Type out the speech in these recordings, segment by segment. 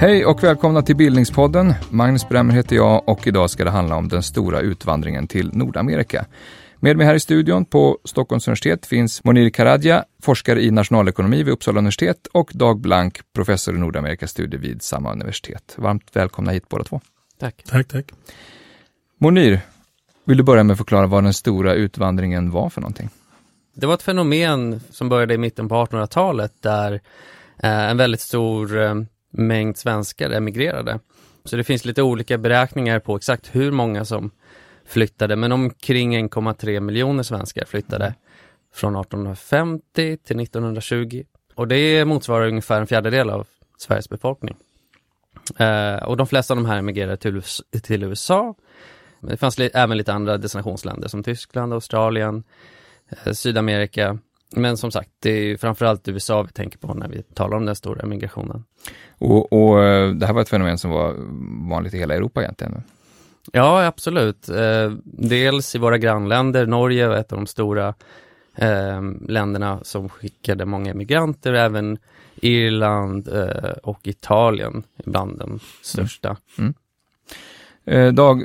Hej och välkomna till Bildningspodden. Magnus Bremmer heter jag och idag ska det handla om den stora utvandringen till Nordamerika. Med mig här i studion på Stockholms universitet finns Monir Karadja, forskare i nationalekonomi vid Uppsala universitet och Dag Blank, professor i Nordamerikastudier vid samma universitet. Varmt välkomna hit båda två. Tack. Tack, tack. Monir, vill du börja med att förklara vad den stora utvandringen var för någonting? Det var ett fenomen som började i mitten på 1800-talet där eh, en väldigt stor eh, mängd svenskar emigrerade. Så det finns lite olika beräkningar på exakt hur många som flyttade, men omkring 1,3 miljoner svenskar flyttade från 1850 till 1920. Och det motsvarar ungefär en fjärdedel av Sveriges befolkning. Eh, och de flesta av de här emigrerade till, till USA. Men det fanns li även lite andra destinationsländer som Tyskland, Australien, eh, Sydamerika. Men som sagt, det är framförallt USA vi tänker på när vi talar om den stora emigrationen. Och, och eh, det här var ett fenomen som var vanligt i hela Europa egentligen? Ja, absolut. Eh, dels i våra grannländer, Norge var ett av de stora eh, länderna som skickade många emigranter, även Irland och Italien bland de största. Mm. Mm. Dag,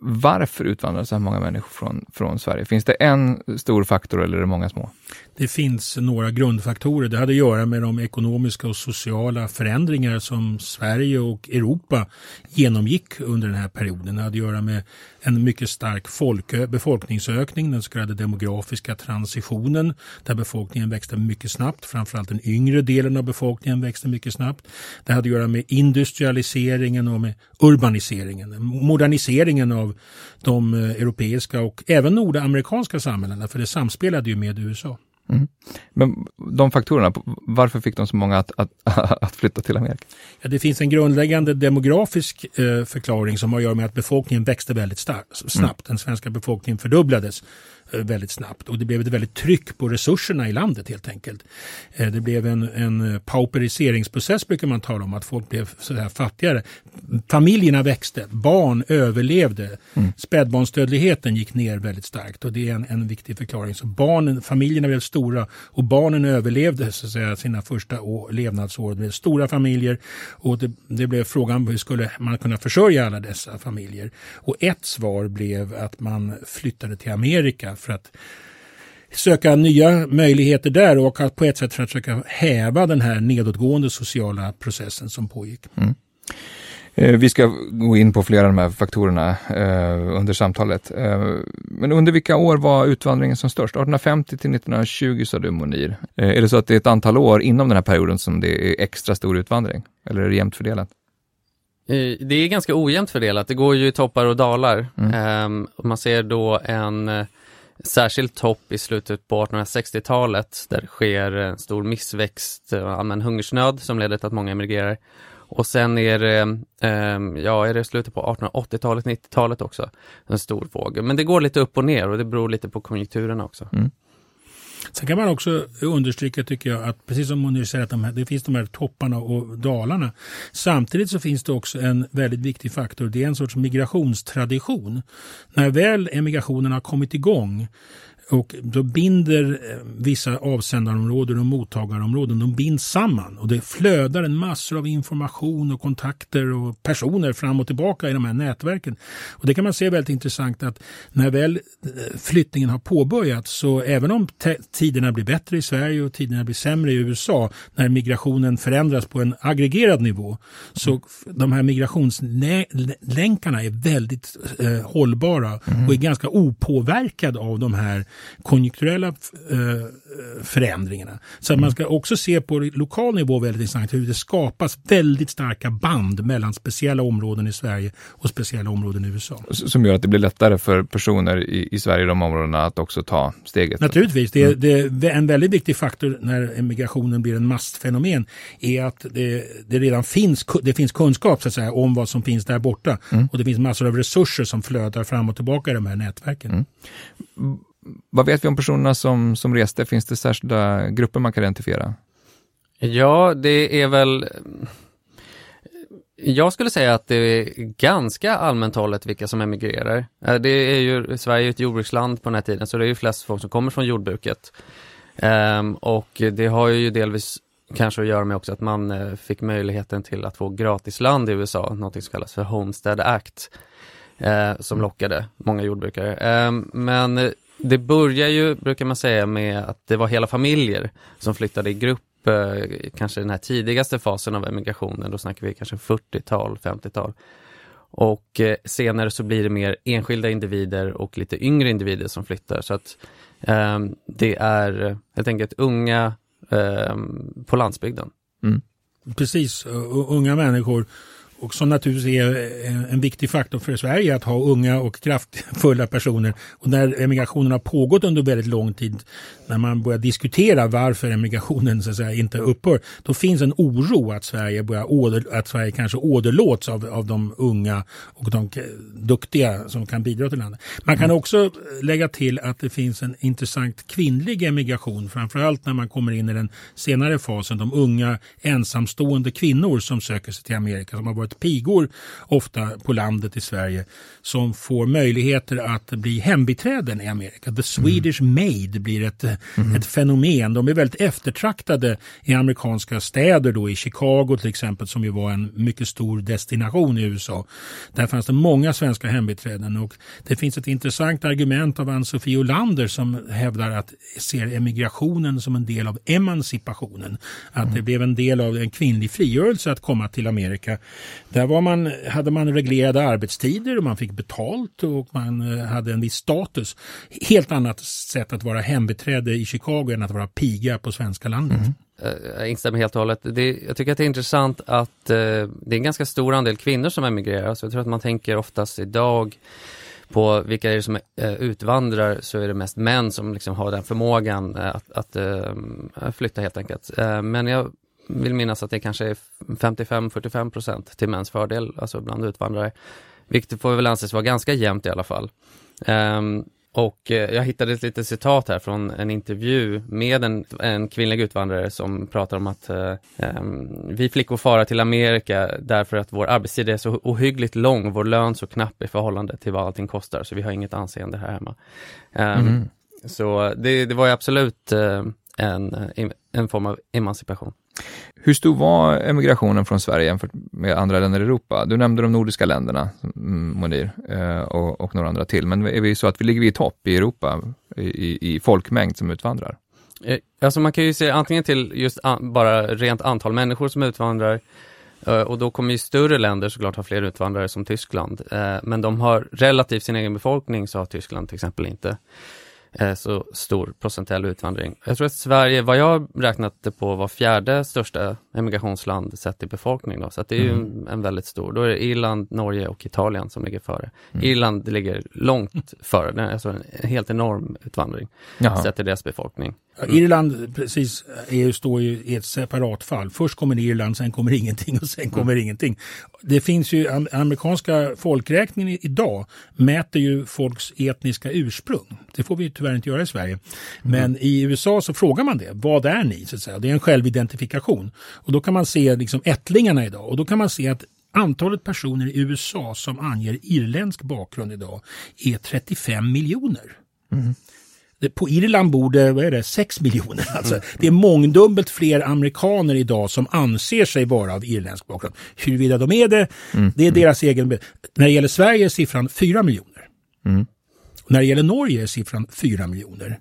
varför utvandrar så här många människor från, från Sverige? Finns det en stor faktor eller är det många små? Det finns några grundfaktorer. Det hade att göra med de ekonomiska och sociala förändringar som Sverige och Europa genomgick under den här perioden. Det hade att göra med en mycket stark folk, befolkningsökning, den så kallade demografiska transitionen, där befolkningen växte mycket snabbt. Framförallt den yngre delen av befolkningen växte mycket snabbt. Det hade att göra med industrialiseringen och med urbaniseringen, moderniseringen av de eh, europeiska och även nordamerikanska samhällena, för det samspelade ju med USA. Mm. Men de faktorerna, varför fick de så många att, att, att flytta till Amerika? Ja, det finns en grundläggande demografisk eh, förklaring som har att göra med att befolkningen växte väldigt starkt, snabbt. Mm. Den svenska befolkningen fördubblades väldigt snabbt och det blev ett väldigt tryck på resurserna i landet helt enkelt. Eh, det blev en, en pauperiseringsprocess brukar man tala om, att folk blev så här fattigare. Familjerna växte, barn överlevde, mm. spädbarnsdödligheten gick ner väldigt starkt och det är en, en viktig förklaring. Så barnen, familjerna blev stora och barnen överlevde så att säga, sina första år, levnadsår. Det blev stora familjer och det, det blev frågan hur skulle man kunna försörja alla dessa familjer. Och ett svar blev att man flyttade till Amerika för att söka nya möjligheter där och att på ett sätt för att försöka häva den här nedåtgående sociala processen som pågick. Mm. Eh, vi ska gå in på flera av de här faktorerna eh, under samtalet. Eh, men under vilka år var utvandringen som störst? 1850 till 1920 sa du Monir. Eh, är det så att det är ett antal år inom den här perioden som det är extra stor utvandring? Eller är det jämnt fördelat? Det är ganska ojämnt fördelat. Det går ju i toppar och dalar. Mm. Ehm, man ser då en eh, särskilt topp i slutet på 1860-talet där det sker en stor missväxt, eh, allmän hungersnöd som leder till att många emigrerar. Och sen är det, ehm, ja, är det slutet på 1880-talet, 90-talet också, en stor våg. Men det går lite upp och ner och det beror lite på konjunkturerna också. Mm. Sen kan man också understryka, tycker jag, att precis som Monir säger, att de här, det finns de här topparna och dalarna. Samtidigt så finns det också en väldigt viktig faktor. Det är en sorts migrationstradition. När väl emigrationen har kommit igång och då binder eh, vissa avsändarområden och mottagarområden de binds samman och det flödar en massor av information och kontakter och personer fram och tillbaka i de här nätverken. Och Det kan man se väldigt intressant att när väl eh, flyttningen har påbörjats så även om tiderna blir bättre i Sverige och tiderna blir sämre i USA när migrationen förändras på en aggregerad nivå så mm. de här migrationslänkarna är väldigt eh, hållbara mm. och är ganska opåverkade av de här konjunkturella eh, förändringarna. Så man ska också se på lokal nivå väldigt intressant hur det skapas väldigt starka band mellan speciella områden i Sverige och speciella områden i USA. Som gör att det blir lättare för personer i, i Sverige, de områdena, att också ta steget? Naturligtvis. Det, mm. det är en väldigt viktig faktor när emigrationen blir en massfenomen är att det, det redan finns, det finns kunskap så att säga, om vad som finns där borta. Mm. Och det finns massor av resurser som flödar fram och tillbaka i de här nätverken. Mm vad vet vi om personerna som, som reste? Finns det särskilda grupper man kan identifiera? Ja, det är väl jag skulle säga att det är ganska allmänt hållet vilka som emigrerar. Eh, det är ju, Sverige är ett jordbruksland på den här tiden, så det är ju flest folk som kommer från jordbruket. Um, och det har ju delvis kanske att göra med också att man eh, fick möjligheten till att få gratis land i USA, något som kallas för Homestead Act, eh, som mm. lockade många jordbrukare. Eh, men det börjar ju, brukar man säga, med att det var hela familjer som flyttade i grupp, eh, kanske den här tidigaste fasen av emigrationen, då snackar vi kanske 40-tal, 50-tal. Och eh, senare så blir det mer enskilda individer och lite yngre individer som flyttar. Så att eh, det är eh, helt enkelt unga eh, på landsbygden. Mm. Precis, unga människor och som naturligtvis är en viktig faktor för Sverige att ha unga och kraftfulla personer. Och när emigrationen har pågått under väldigt lång tid, när man börjar diskutera varför emigrationen så att säga, inte upphör, då finns en oro att Sverige, börjar åder, att Sverige kanske åderlåts av, av de unga och de duktiga som kan bidra till landet. Man kan mm. också lägga till att det finns en intressant kvinnlig emigration, framförallt när man kommer in i den senare fasen, de unga ensamstående kvinnor som söker sig till Amerika, som har varit antalet pigor, ofta på landet i Sverige, som får möjligheter att bli hembiträden i Amerika. The Swedish mm. Maid blir ett, mm. ett fenomen. De är väldigt eftertraktade i amerikanska städer, då i Chicago till exempel, som ju var en mycket stor destination i USA. Där fanns det många svenska hembiträden och det finns ett intressant argument av Ann-Sofie Olander som hävdar att ser emigrationen som en del av emancipationen. Att mm. det blev en del av en kvinnlig frigörelse att komma till Amerika. Där var man, hade man reglerade arbetstider och man fick betalt och man eh, hade en viss status. Helt annat sätt att vara hembiträde i Chicago än att vara piga på svenska landet. Mm. Eh, jag instämmer helt och hållet. Det, jag tycker att det är intressant att eh, det är en ganska stor andel kvinnor som emigrerar. Så jag tror att man tänker oftast idag på vilka är det som eh, utvandrar så är det mest män som liksom har den förmågan eh, att, att eh, flytta helt enkelt. men jag vill minnas att det kanske är 55-45 procent till mäns fördel, alltså bland utvandrare. Vilket får väl anses vara ganska jämnt i alla fall. Um, och eh, jag hittade ett litet citat här från en intervju med en, en kvinnlig utvandrare som pratar om att uh, um, vi flickor fara till Amerika därför att vår arbetstid är så ohyggligt lång, vår lön så knapp i förhållande till vad allting kostar, så vi har inget anseende här hemma. Um, mm. Så det, det var ju absolut uh, en, en form av emancipation. Hur stor var emigrationen från Sverige jämfört med andra länder i Europa? Du nämnde de nordiska länderna, mm, Monir, eh, och, och några andra till. Men är vi så att vi ligger i topp i Europa i, i folkmängd som utvandrar? Eh, alltså man kan ju se antingen till just an, bara rent antal människor som utvandrar eh, och då kommer ju större länder såklart ha fler utvandrare som Tyskland. Men de har relativt sin egen befolkning så har Tyskland till exempel inte. Eh, så stor procentuell utvandring. Jag tror att Sverige, vad jag räknat det på, var fjärde största emigrationsland sett i befolkning. Då. Så det är mm. en väldigt stor. Då är det Irland, Norge och Italien som ligger före. Mm. Irland ligger långt före, alltså en helt enorm utvandring Jaha. sett till deras befolkning. Mm. Irland precis EU står ju i ett separat fall. Först kommer Irland, sen kommer ingenting och sen kommer mm. ingenting. Det finns ju amerikanska folkräkningen idag mäter ju folks etniska ursprung. Det får vi tyvärr inte göra i Sverige. Men mm. i USA så frågar man det. Vad är ni? Så att säga. Det är en självidentifikation. Och då kan man se liksom ättlingarna idag och då kan man se att Antalet personer i USA som anger irländsk bakgrund idag är 35 miljoner. Mm. På Irland bor det, vad är det 6 miljoner. Alltså. Det är mångdubbelt fler amerikaner idag som anser sig vara av irländsk bakgrund. Huruvida de är det, mm. det är deras egen... När det gäller Sverige är siffran 4 miljoner. Mm. När det gäller Norge är siffran 4 miljoner.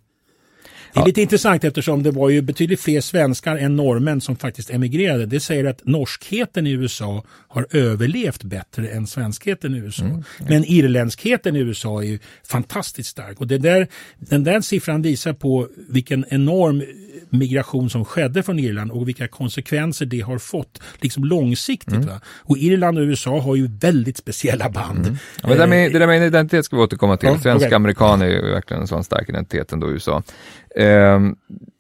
Det är ja. lite intressant eftersom det var ju betydligt fler svenskar än norrmän som faktiskt emigrerade. Det säger att norskheten i USA har överlevt bättre än svenskheten i USA. Mm. Men irländskheten i USA är ju fantastiskt stark och det där, den där siffran visar på vilken enorm migration som skedde från Irland och vilka konsekvenser det har fått liksom långsiktigt. Mm. Och Irland och USA har ju väldigt speciella band. Mm. Ja, det, där med, det där med identitet ska vi återkomma till. Ja, Svensk okay. är ju verkligen en sån stark identitet ändå i USA. Eh,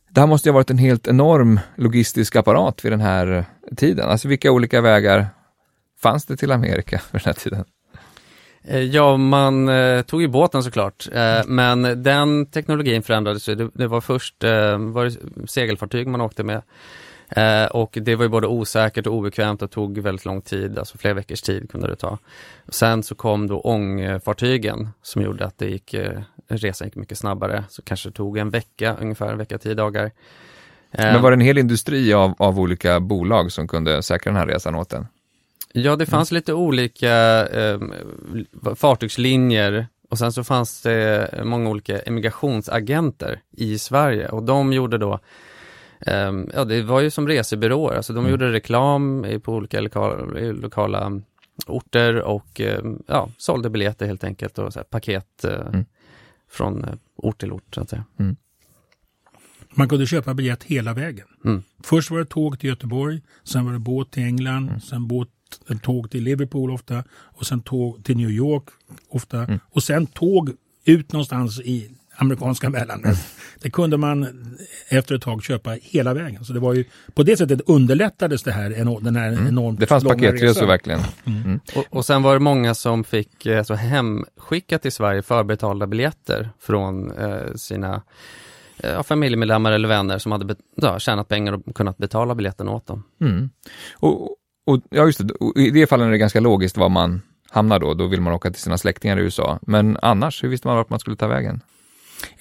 det här måste ju ha varit en helt enorm logistisk apparat vid den här tiden. Alltså vilka olika vägar fanns det till Amerika vid den här tiden? Eh, ja, man eh, tog ju båten såklart, eh, men den teknologin förändrades ju. Det, det, var först eh, var det segelfartyg man åkte med eh, och det var ju både osäkert och obekvämt och tog väldigt lång tid, alltså flera veckors tid kunde det ta. Sen så kom då ångfartygen som gjorde att det gick, eh, resan gick mycket snabbare, så kanske det tog en vecka, ungefär en vecka, tio dagar. Men var det en hel industri av, av olika bolag som kunde säkra den här resan åt en? Ja, det fanns lite olika eh, fartygslinjer och sen så fanns det många olika emigrationsagenter i Sverige och de gjorde då eh, Ja, det var ju som resebyråer, alltså de mm. gjorde reklam på olika lokala, lokala orter och eh, ja, sålde biljetter helt enkelt och så här, paket eh, mm. Från eh, ort till ort så att säga. Mm. Man kunde köpa biljett hela vägen. Mm. Först var det tåg till Göteborg, sen var det båt till England, mm. sen båt, tåg till Liverpool ofta och sen tåg till New York ofta mm. och sen tåg ut någonstans i amerikanska mellanmän. Mm. Det kunde man efter ett tag köpa hela vägen. Så det var ju, på det sättet underlättades det här, den här mm. enormt Det fanns paketresor verkligen. Mm. mm. Och, och, sen var det många som fick alltså, hemskickat till Sverige förbetalda biljetter från eh, sina eh, familjemedlemmar eller vänner som hade ja, tjänat pengar och kunnat betala biljetten åt dem. Mm. Och, och, ja, just det. Och I det fallet är det ganska logiskt var man hamnar då. Då vill man åka till sina släktingar i USA. Men annars, hur visste man vart man skulle ta vägen?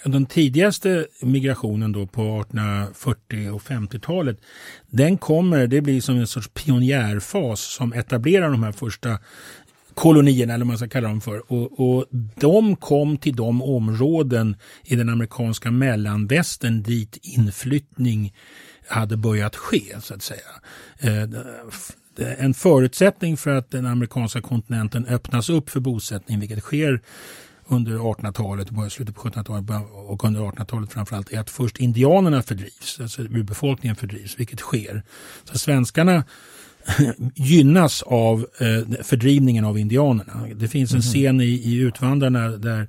Den tidigaste migrationen då på 1840 och 50-talet, den kommer, det blir som en sorts pionjärfas som etablerar de här första kolonierna eller vad man ska kalla dem för. Och, och de kom till de områden i den amerikanska mellanvästern dit inflyttning hade börjat ske så att säga. Eh, en förutsättning för att den amerikanska kontinenten öppnas upp för bosättning, vilket sker under 1800-talet, början slutet på 1700-talet och under 1800-talet framförallt är att först indianerna fördrivs, alltså urbefolkningen fördrivs, vilket sker. Så svenskarna gynnas av eh, fördrivningen av indianerna. Det finns en -hmm. scen i, i Utvandrarna där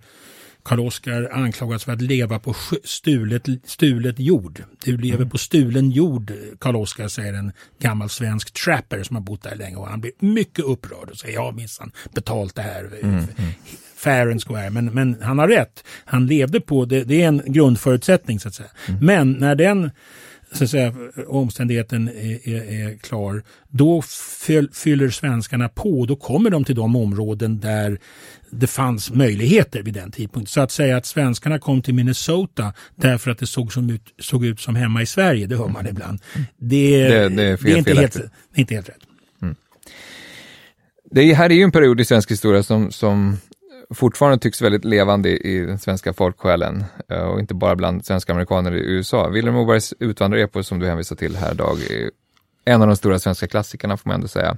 Karl-Oskar anklagas för att leva på stulet, stulet jord. Du lever mm. på stulen jord, Karl-Oskar säger en gammal svensk trapper som har bott där länge och han blir mycket upprörd och säger har minsann betalt det här. Mm. Mm fair and square. Men, men han har rätt. Han levde på, det, det är en grundförutsättning så att säga. Mm. Men när den så att säga, omständigheten är, är, är klar, då fyller svenskarna på. Då kommer de till de områden där det fanns möjligheter vid den tidpunkten. Så att säga att svenskarna kom till Minnesota därför att det såg, som ut, såg ut som hemma i Sverige, det hör man ibland. Det, det, det är, fel, det är inte, helt, det är inte helt rätt. Mm. Det här är ju en period i svensk historia som, som fortfarande tycks väldigt levande i den svenska folksjälen eh, och inte bara bland svenska amerikaner i USA. Vilhelm Mobergs Utvandrarepos som du hänvisar till här idag är en av de stora svenska klassikerna får man ändå säga.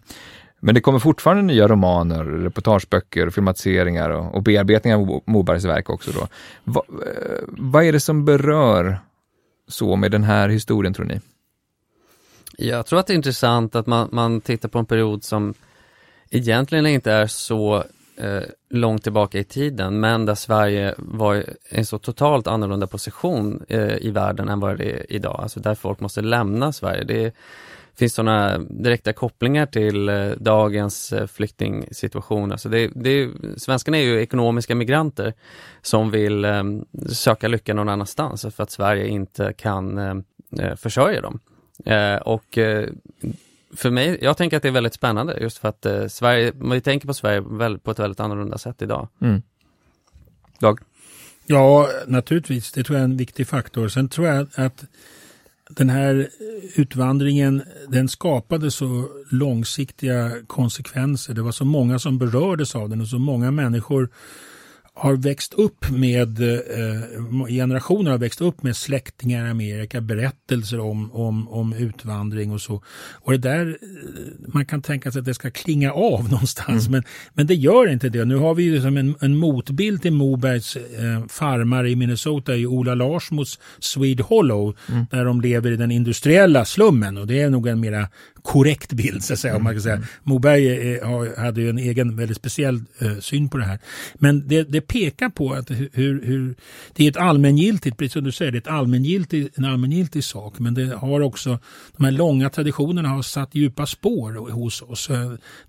Men det kommer fortfarande nya romaner, reportageböcker, filmatiseringar och, och bearbetningar av Mobergs verk också. Då. Va, eh, vad är det som berör så med den här historien tror ni? Jag tror att det är intressant att man, man tittar på en period som egentligen inte är så eh, långt tillbaka i tiden, men där Sverige var i en så totalt annorlunda position eh, i världen än vad det är idag. Alltså där folk måste lämna Sverige. Det finns sådana direkta kopplingar till eh, dagens eh, flyktingsituation. Alltså det, det, svenskarna är ju ekonomiska migranter som vill eh, söka lycka någon annanstans för att Sverige inte kan eh, eh försörja dem. Eh, och eh, för mig, jag tänker att det är väldigt spännande just för att eh, Sverige, vi tänker på Sverige väl, på ett väldigt annorlunda sätt idag. Mm. Dag? Ja, naturligtvis. Det tror jag är en viktig faktor. Sen tror jag att den här utvandringen, den skapade så långsiktiga konsekvenser. Det var så många som berördes av den och så många människor har växt upp med, eh, generationer har växt upp med släktingar i Amerika, berättelser om, om, om utvandring och så. Och det där, eh, man kan tänka sig att det ska klinga av någonstans, mm. men, men det gör inte det. Nu har vi ju liksom en, en motbild till Mobergs eh, farmare i Minnesota, i Ola Larsmos Swede Hollow, mm. där de lever i den industriella slummen och det är nog en mera korrekt bild så att säga. Om man kan säga. Mm. Moberg är, hade ju en egen väldigt speciell uh, syn på det här. Men det, det pekar på att hur, hur, det är ett allmängiltigt, precis som du säger, det är ett allmängiltigt, en allmängiltig sak. Men det har också, de här långa traditionerna har satt djupa spår hos oss.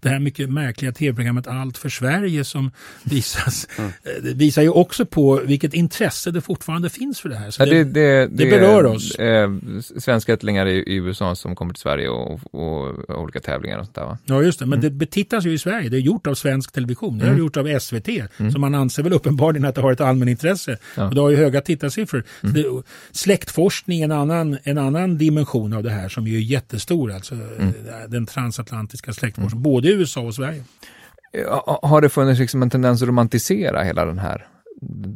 Det här mycket märkliga tv-programmet Allt för Sverige som visas, mm. Eh, visar ju också på vilket intresse det fortfarande finns för det här. Så ja, det, det, det, det berör oss. Eh, svenska ättlingar i, i USA som kommer till Sverige och, och och, och olika tävlingar och sånt där va? Ja just det, men mm. det betittas ju i Sverige. Det är gjort av svensk television. Det är mm. gjort av SVT. Mm. Så man anser väl uppenbarligen att det har ett allmänintresse. Ja. Och det har ju höga tittarsiffror. Mm. Det, släktforskning är en annan, en annan dimension av det här som är jättestor. Alltså mm. den transatlantiska släktforskningen. Både i USA och Sverige. Har det funnits liksom en tendens att romantisera hela den här,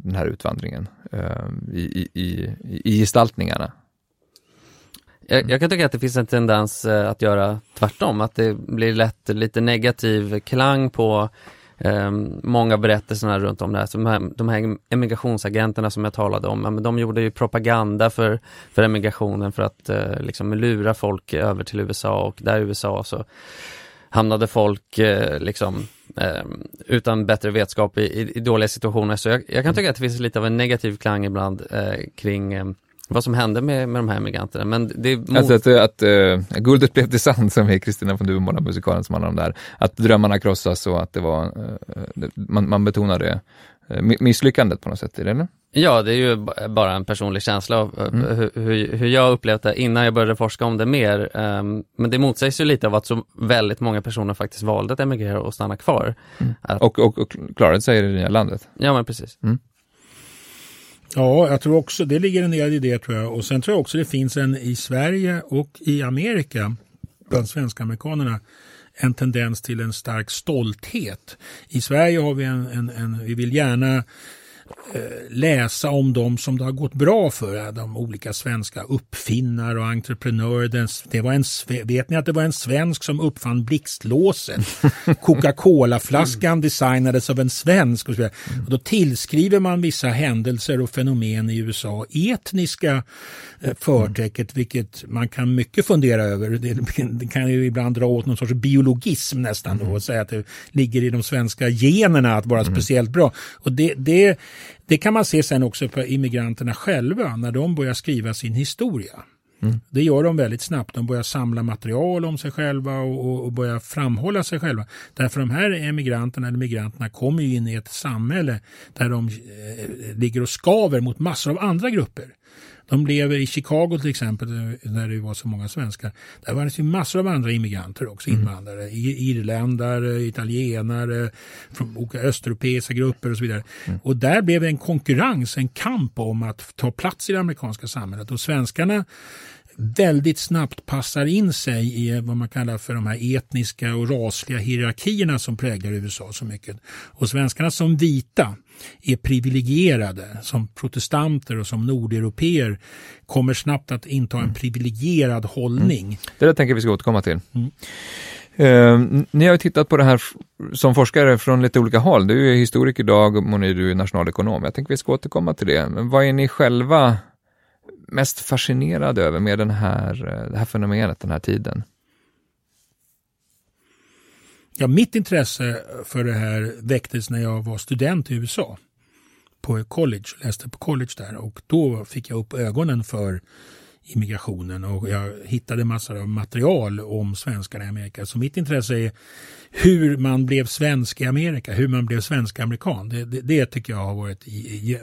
den här utvandringen uh, i, i, i, i gestaltningarna? Jag, jag, kan tycka att det finns en tendens eh, att göra tvärtom, att det blir lätt lite negativ klang på eh, många berättelserna runt om det här. Så de, här. de här emigrationsagenterna som jag talade om, de gjorde ju propaganda för, för emigrationen för att eh, liksom lura folk över till USA och där i USA så hamnade folk eh, liksom eh, utan bättre vetskap i, i, i, dåliga situationer. Så jag, jag, kan tycka att det finns lite av en negativ klang ibland eh, kring eh, vad som hände med, med de här emigranterna. Men det är alltså att, att uh, guldet blev till sand som är Kristina von Duvemåla musikalen som handlar om det här. Att drömmarna krossas och att det var, uh, man, man betonade uh, misslyckandet på något sätt, är det eller? Ja, det är ju bara en personlig känsla av mm. hur, hur, jag upplevt det innan jag började forska om det mer. Um, men det motsägs ju lite av att så väldigt många personer faktiskt valde att emigrera och stanna kvar. Mm. Att... Och, och, och klarade sig i det nya landet. Ja, men precis. Mm. Ja, jag tror också det ligger en del i det tror jag. Och sen tror jag också det finns en i Sverige och i Amerika bland svenska amerikanerna en tendens till en stark stolthet. I Sverige har vi en, en, en vi vill gärna läsa om dem som det har gått bra för, de olika svenska uppfinnare och entreprenörer. Det var en, vet ni att det var en svensk som uppfann blixtlåset? Coca-Cola-flaskan designades av en svensk. Och, då tillskriver man vissa händelser och fenomen i USA etniska eh, förtecket, vilket man kan mycket fundera över. Det, kan ju ibland dra åt någon sorts biologism nästan då, och säga att det ligger i de svenska generna att vara speciellt bra. Och det, det det kan man se sen också på immigranterna själva när de börjar skriva sin historia. Mm. Det gör de väldigt snabbt. De börjar samla material om sig själva och, och börjar framhålla sig själva. Därför de här emigranterna eller migranterna kommer ju in i ett samhälle där de eh, ligger och skaver mot massor av andra grupper. De lever i Chicago till exempel, där det var så många svenskar. Där var det massor av andra immigranter också, mm. invandrare. Irländare, italienare, från olika östeuropeiska grupper och så vidare. Mm. Och där blev det en konkurrens, en kamp om att ta plats i det amerikanska samhället. Och svenskarna väldigt snabbt passar in sig i vad man kallar för de här etniska och rasliga hierarkierna som präglar USA så mycket. Och svenskarna som vita är privilegierade som protestanter och som nordeuropeer kommer snabbt att inta en privilegierad hållning. Mm. Det där tänker vi ska återkomma till. Mm. Uh, ni har tittat på det här som forskare från lite olika håll. Du är historiker idag och Moni, du är nationalekonom. Jag tänker vi ska återkomma till det. Men vad är ni själva mest fascinerad över med den här, eh, det här fenomenet, den här tiden? Ja, mitt intresse för det här väcktes när jag var student i USA på college, läste på college där och då fick jag upp ögonen för immigrationen och jag hittade massor av material om svenskar i Amerika. Så mitt intresse är hur man blev svensk i Amerika, hur man blev svensk-amerikan. Det, det, det, tycker jag har varit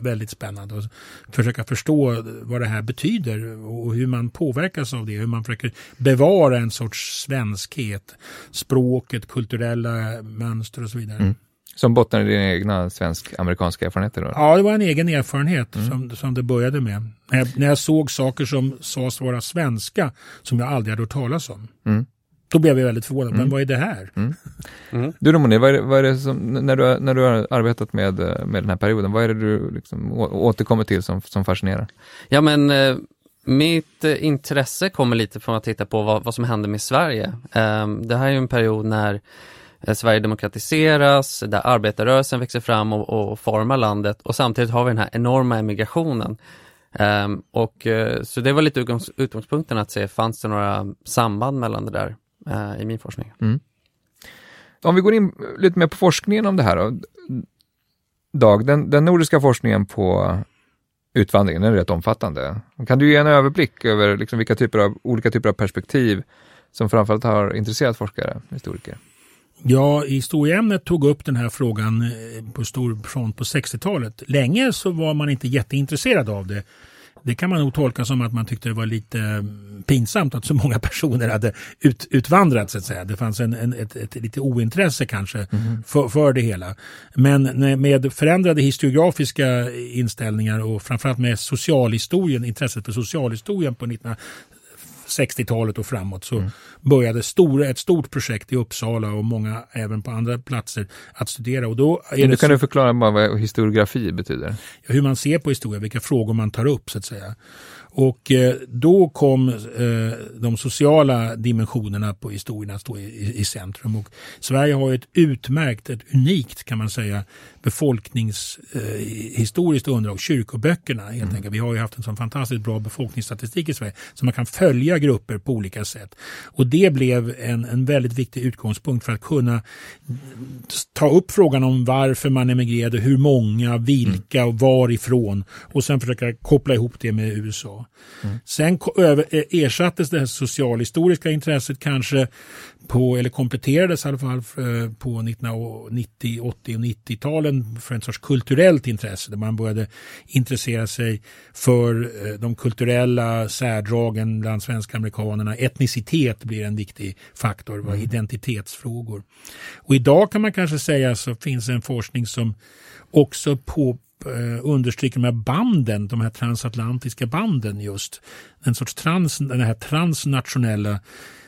väldigt spännande att försöka förstå vad det här betyder och hur man påverkas av det, hur man försöker bevara en sorts svenskhet, språket, kulturella mönster och så vidare. Mm. Som bottnar i dina egna svensk-amerikanska erfarenheter? Då? Ja, det var en egen erfarenhet mm. som, som det började med. När jag, när jag såg saker som sades vara svenska som jag aldrig hade hört talas om. Mm. Då blev jag väldigt förvånad. Mm. Men vad är det här? Mm. Mm. Du Romani, vad är vad är det som, när, du, när du har arbetat med, med den här perioden, vad är det du liksom återkommer till som, som fascinerar? Ja men eh, mitt eh, intresse kommer lite från att titta på vad, vad som hände med Sverige. Eh, det här är ju en period när Eh, Sverige demokratiseras, där arbetarrörelsen växer fram och, och formar landet och samtidigt har vi den här enorma emigrationen. Um, och, eh, så det var lite utgångs utgångspunkten att se, fanns det några samband mellan det där uh, i min forskning? Mm. Om vi går in lite mer på forskningen om det här då. Dag, den, den nordiska forskningen på utvandringen är rätt omfattande. Kan du ge en överblick över liksom vilka typer av, olika typer av perspektiv som framförallt har intresserat forskare, historiker? Ja, historieämnet tog upp den här frågan eh, på stor front på 60-talet. Länge så var man inte jätteintresserad av det. Det kan man nog tolka som att man tyckte det var lite mm, pinsamt att så många personer hade ut, utvandrat så att säga. Det fanns en, en ett, ett, lite ointresse kanske mm. för, för det hela. Men med förändrade historiografiska inställningar och framförallt med socialhistorien, intresset för socialhistorien på 19 60-talet och framåt så mm. började stora, ett stort projekt i Uppsala och många även på andra platser att studera. Och då är det kan så, du förklara bara vad historiografi betyder? Hur man ser på historia, vilka frågor man tar upp så att säga. Och eh, då kom eh, de sociala dimensionerna på historien att stå i, centrum. Och Sverige har ett utmärkt, ett unikt kan man säga, befolkningshistoriskt eh, underlag, kyrkoböckerna helt mm. enkelt. Vi har ju haft en sån fantastiskt bra befolkningsstatistik i Sverige så man kan följa grupper på olika sätt. Och det blev en, en väldigt viktig utgångspunkt för att kunna ta upp frågan om varför man emigrerade, hur många, vilka och varifrån och sen försöka koppla ihop det med USA. Mm. Sen eh, ersattes det socialhistoriska intresset kanske på, eller kompletterades i alla fall eh, på 1990, 80 och 90-talen för en sorts kulturellt intresse där man började intressera sig för eh, de kulturella särdragen bland svenska amerikanerna. Etnicitet blir en viktig faktor, mm. identitetsfrågor. Och idag kan man kanske säga så finns en forskning som också på eh, understryker de här banden, de här transatlantiska banden just. En sorts trans, den här transnationella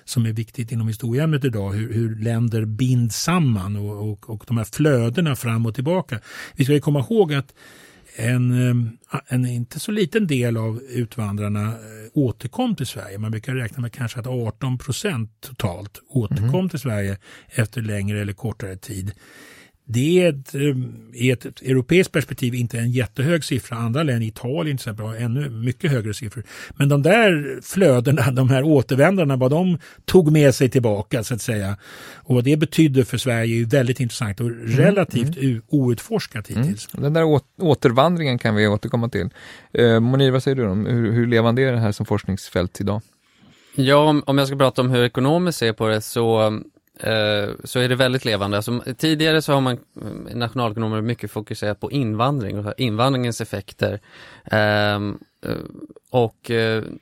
som är viktigt inom historieämnet idag, hur, hur länder binds samman och, och, och de här flödena fram och tillbaka. Vi ska komma ihåg att en, eh, en inte så liten del av utvandrarna eh, återkom till Sverige. Man brukar räkna med kanske att 18 procent totalt återkom mm. till Sverige efter längre eller kortare tid. Det är ett, eh, i ett, ett europeiskt perspektiv inte en jättehög siffra. Andra länder, Italien till exempel, har ännu mycket högre siffror. Men de där flödena, de här återvändarna, vad de tog med sig tillbaka så att säga och vad det betydde för Sverige är väldigt intressant och mm, relativt mm. outforskat mm. hittills. Mm. Den där återvandringen kan vi återkomma till. Eh, Monir, vad säger du om hur, hur levande är det här som forskningsfält idag? Ja, om jag ska prata om hur ekonomiskt ser på det så så är det väldigt levande. Alltså, tidigare så har man eh, nationalekonomer mycket fokuserat på invandring och invandringens effekter. Ehm, eh, och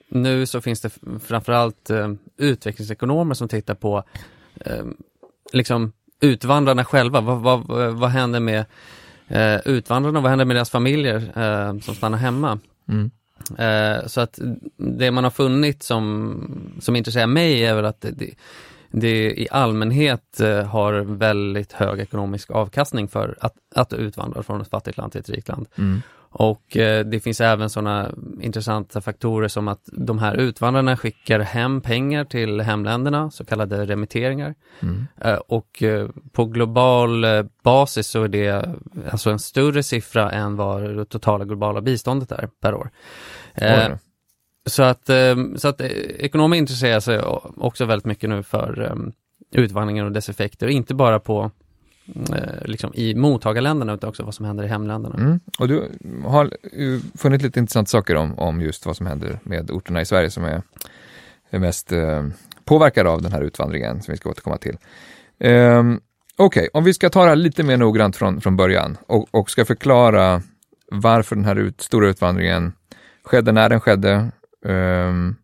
nu så finns det framförallt utvecklingsekonomer som tittar på ehm, liksom utvandrarna själva. Vad, vad, vad händer med utvandrarna? Vad händer med deras familjer som stannar hemma? Mm. Så att det man har funnit som, som intresserar mig är väl att det, det i allmänhet eh, har väldigt hög ekonomisk avkastning för att, att utvandra från ett fattigt land till ett rikt land. Mm. Och eh, det finns även sådana intressanta faktorer som att de här utvandrarna skickar hem pengar till hemländerna, så kallade remitteringar. Mm. Eh, och eh, på global basis så är det alltså en större siffra än vad det totala globala biståndet är per år. Så att, ehm, så att eh, ekonomer intresserar sig också väldigt mycket nu för ehm, utvandringen och dess effekter, inte bara på eh, liksom i mottagarländerna utan också vad som händer i hemländerna. Mm. Och du har funnit lite intressanta saker om, om just vad som händer med orterna i Sverige som är, är mest eh, påverkade av den här utvandringen som vi ska återkomma till. Um, Okej, okay, om vi ska ta det här lite mer noggrant från, från början och, och ska förklara varför den här ut, stora utvandringen skedde, när den skedde, Um,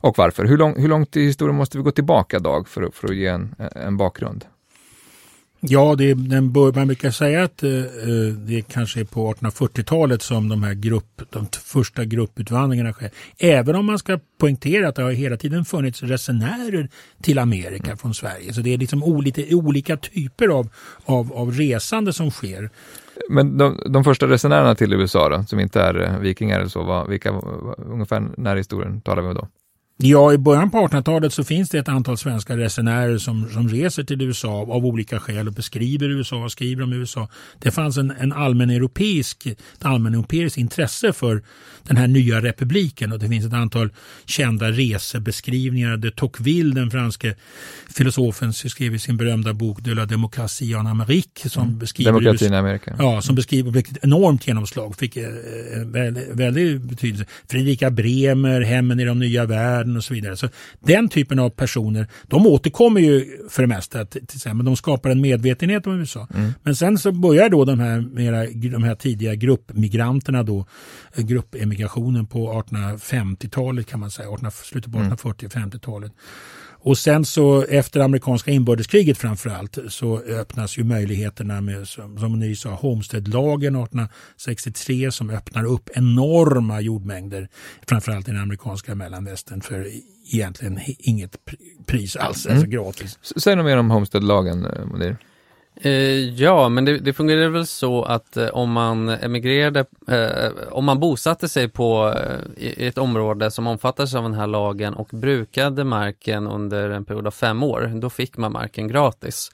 och varför? Hur, lång, hur långt i historien måste vi gå tillbaka, Dag, för, för att ge en, en bakgrund? Ja, det, den bör, man brukar säga att eh, eh det kanske är på 1840-talet som de här grupp, de första grupputvandringarna sker. Även om man ska poängtera att det har hela tiden funnits resenärer till Amerika mm. från Sverige. Så det är liksom olika, olika typer av, av, av resande som sker. Men de, de första resenärerna till USA då, som inte är eh, vikingar eller så, var, vilka, ungefär när i historien talar vi om då? Ja, i början på 1800-talet så finns det ett antal svenska resenärer som, som reser till USA av olika skäl och beskriver USA och skriver om USA. Det fanns en, en allmän europeisk, ett allmän europeiskt intresse för den här nya republiken och det finns ett antal kända resebeskrivningar. De Tocqueville, den franske filosofen, skrev i sin berömda bok De la démocratie en Amérique som mm. beskriver Demokratin i Amerika. Ja, som beskriver ett enormt genomslag, fick eh, väldigt, väldigt betydelse. Fredrika Bremer, Hemmen i de nya världen världen och så vidare. Så Den typen av personer, de återkommer ju för det mesta, till, till, men de skapar en medvetenhet om USA. Mm. Men sen så börjar då de här, mera, de här tidiga gruppmigranterna då, gruppemigrationen på 1850-talet kan man säga, 18, slutet på 1840 och 50-talet. Och sen så efter amerikanska inbördeskriget framförallt så öppnas ju möjligheterna med, som, ni sa, Homesteadlagen 1863 som öppnar upp enorma jordmängder, framförallt i den amerikanska mellanvästern för egentligen inget pris alls, alltså mm. alltså gratis. Säg något mer om Homesteadlagen, eh, Modir. Eh, ja, men det, det fungerade väl så att eh, om man emigrerade, eh, om man bosatte sig på eh, i ett område som omfattades av den här lagen och brukade marken under en period av fem år, då fick man marken gratis.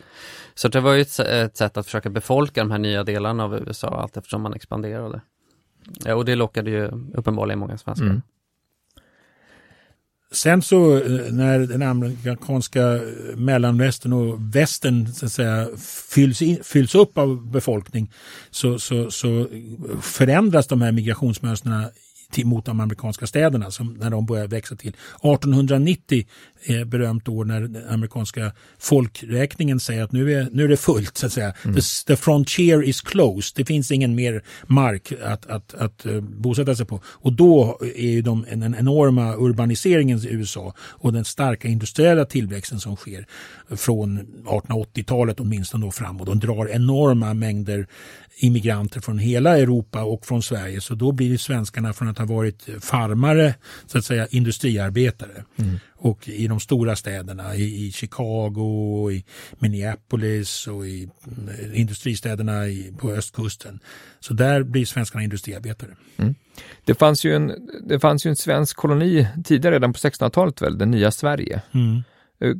Så det var ju ett, ett sätt att försöka befolka de här nya delarna av USA allt eftersom man expanderade. Ja, och det lockade ju uppenbarligen många svenskar. Mm. Sen så eh, när den amerikanska mellanvästern och västern så att säga, fylls, in, fylls upp av befolkning så, så, så förändras de här migrationsmönstren till, mot de amerikanska städerna som, när de börjar växa till. 1890 berömt år när den amerikanska folkräkningen säger att nu är, nu är det fullt. så att säga. Mm. The, the, frontier is closed. Det finns ingen mer mark att, att, att uh, bosätta sig på. Och då är ju de, den enorma urbaniseringen i USA och den starka industriella tillväxten som sker från 1880-talet åtminstone då framåt. De drar enorma mängder immigranter från hela Europa och från Sverige. Så då blir svenskarna från att ha varit farmare, så att säga industriarbetare. Mm. Och i de stora städerna, i, i Chicago, i Minneapolis och i mm, industristäderna i, på östkusten. Så där blir svenskarna industriarbetare. Mm. Det, fanns ju en, det fanns ju en svensk koloni tidigare, redan på 1600-talet väl, det nya Sverige. Mm eh,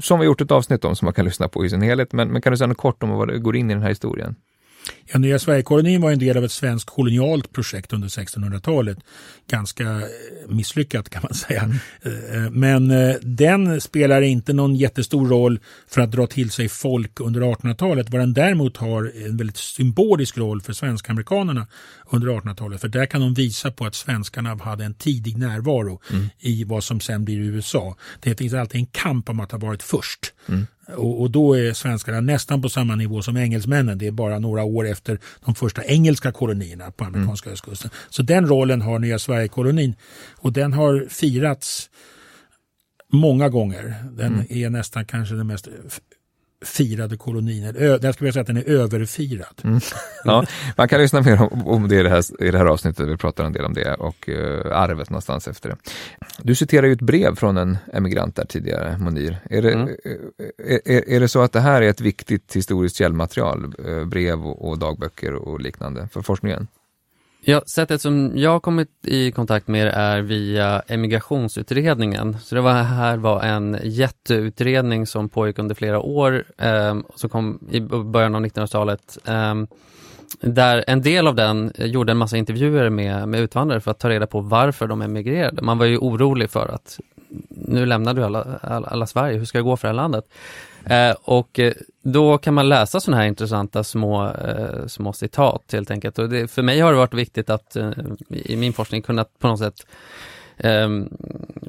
som vi gjort ett avsnitt om som man kan lyssna på i sin helhet. Men, men kan du säga något kort om vad det går in i den här historien? Ja, Nya Sverigekolonin var en del av ett svenskt kolonialt projekt under 1600-talet. Ganska eh, misslyckat kan man säga. Mm. Eh, men eh, den spelar inte någon jättestor roll för att dra till sig folk under 1800-talet. Vad den däremot har en väldigt symbolisk roll för svensk-amerikanerna under 1800-talet. För där kan de visa på att svenskarna hade en tidig närvaro mm. i vad som sen blir USA. Det finns alltid en kamp om att ha varit först. Mm. Och, och, då är svenskarna nästan på samma nivå som engelsmännen. Det är bara några år efter de första engelska kolonierna på amerikanska mm. östkusten. Så den rollen har Nya Sverige-kolonin och den har firats många gånger. Den mm. är nästan kanske den mest firade kolonin. Jag skulle säga att den är överfirad. Mm. Ja, man kan lyssna mer om, om det, i det, här, i det här avsnittet. Vi pratar en del om det och uh, arvet någonstans efter det. Du citerar ju ett brev från en emigrant där tidigare, Monir. Är det, mm. är, är, är, det så att det här är ett viktigt historiskt källmaterial, brev och, och dagböcker och liknande för forskningen? Ja, sättet som jag har kommit i kontakt med är via emigrationsutredningen. Så det var, här var en jätteutredning som pågick under flera år, eh, som kom i början av 1900-talet. Eh, där en del av den gjorde en massa intervjuer med, med utvandrare för att ta reda på varför de emigrerade. Man var ju orolig för att nu lämnar du alla, alla, alla Sverige, hur ska det gå för det här landet? Eh, och eh, då kan man läsa sådana här intressanta små, eh, små citat helt enkelt. Och det, för mig har det varit viktigt att eh, i min forskning kunna på något sätt ehm,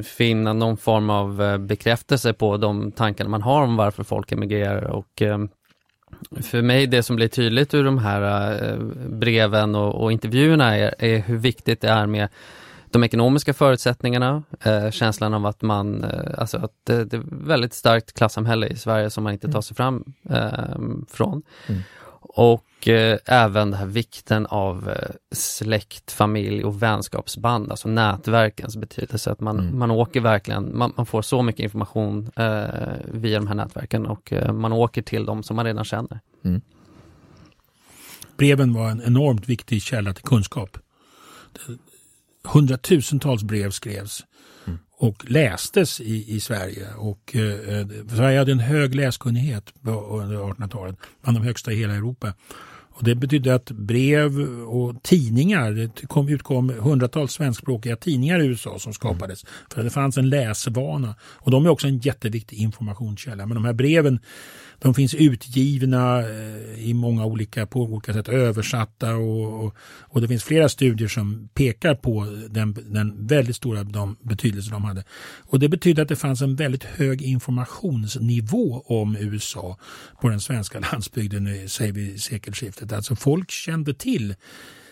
finna någon form av eh, bekräftelse på de tankar man har om varför folk emigrerar och ehm, för mig det som blir tydligt ur de här eh, breven och, och intervjuerna är, är, hur viktigt det är med de ekonomiska förutsättningarna, eh, känslan av att man, eh, alltså att det, det, är väldigt starkt klassamhälle i Sverige som man inte tar sig fram eh, från. Mm. Och eh, även den här vikten av eh, släkt, familj och vänskapsband, alltså nätverkens betydelse. Att man, mm. man åker verkligen, man, man, får så mycket information eh, via de här nätverken och man åker till dem som man redan känner. Mm. Breven var en enormt viktig källa till kunskap hundratusentals brev skrevs mm. och lästes i, i Sverige. Och, eh, eh Sverige hade en hög läskunnighet under 1800-talet, bland de högsta i hela Europa. Och det betydde att brev och tidningar, det kom, utkom hundratals svenskspråkiga tidningar i USA som skapades. Mm. För det fanns en läsvana. Och de är också en jätteviktig informationskälla. Men de här breven de finns utgivna eh, i många olika, på olika sätt översatta och, och, och det finns flera studier som pekar på den, den väldigt stora de, betydelse de hade. Och det betyder att det fanns en väldigt hög informationsnivå om USA på den svenska landsbygden, säger vi sekelskiftet. Alltså folk kände till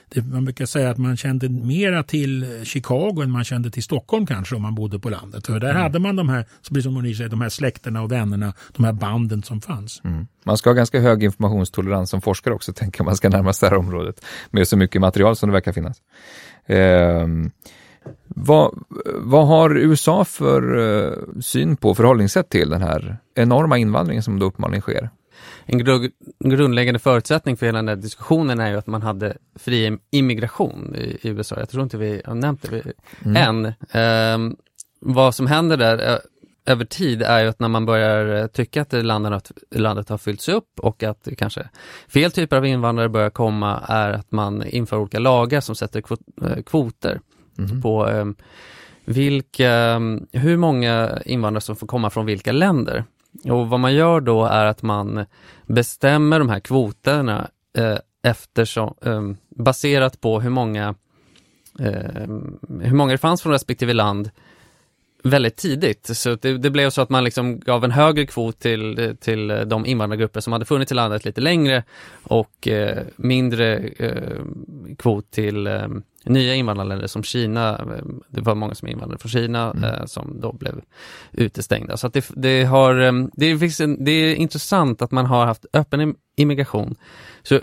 det, man brukar säga att man kände mera till Chicago än man kände till Stockholm kanske om man bodde på landet. För där mm. hade man de här, som Monier säger, de här släkterna och vännerna, de här banden som fanns. Mm. Man ska ha ganska hög informationstolerans som forskare också, tänker man ska närma sig det här området med så mycket material som det verkar finnas. Eh, vad, vad har USA för uh, syn på förhållningssätt till den här enorma invandringen som då uppenbarligen sker? En grundläggande förutsättning för hela den här diskussionen är ju att man hade fri immigration i, i USA. Jag tror inte vi har nämnt det mm. än. Eh, vad som händer där över tid är ju att när man börjar eh, tycka att landet, landet har fyllts upp och att kanske fel typer av invandrare börjar komma är att man inför olika lagar som sätter eh, kvoter mm. på eh, vilka, ehm, hur många invandrare som får komma från vilka länder. Och vad man gör då är att man bestämmer de här kvoterna eh, eftersom, eh, baserat på hur många, eh, hur många det fanns från respektive land väldigt tidigt. Så det, det, blev så att man liksom gav en högre kvot till, till de invandrargrupper som hade funnits i landet lite längre och eh, mindre eh, kvot till eh, nya invandrarländer som Kina, eh, det var många som invandrade från Kina mm. eh, som då blev utestängda. Så det, det har, eh, det, finns en, det är intressant att man har haft öppen immigration. Så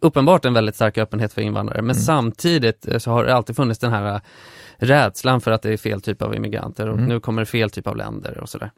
uppenbart en väldigt stark öppenhet för invandrare, men mm. samtidigt eh, så har det alltid funnits den här rädslan för att det är fel typ av immigranter och mm. nu kommer det fel typ av länder och sådär.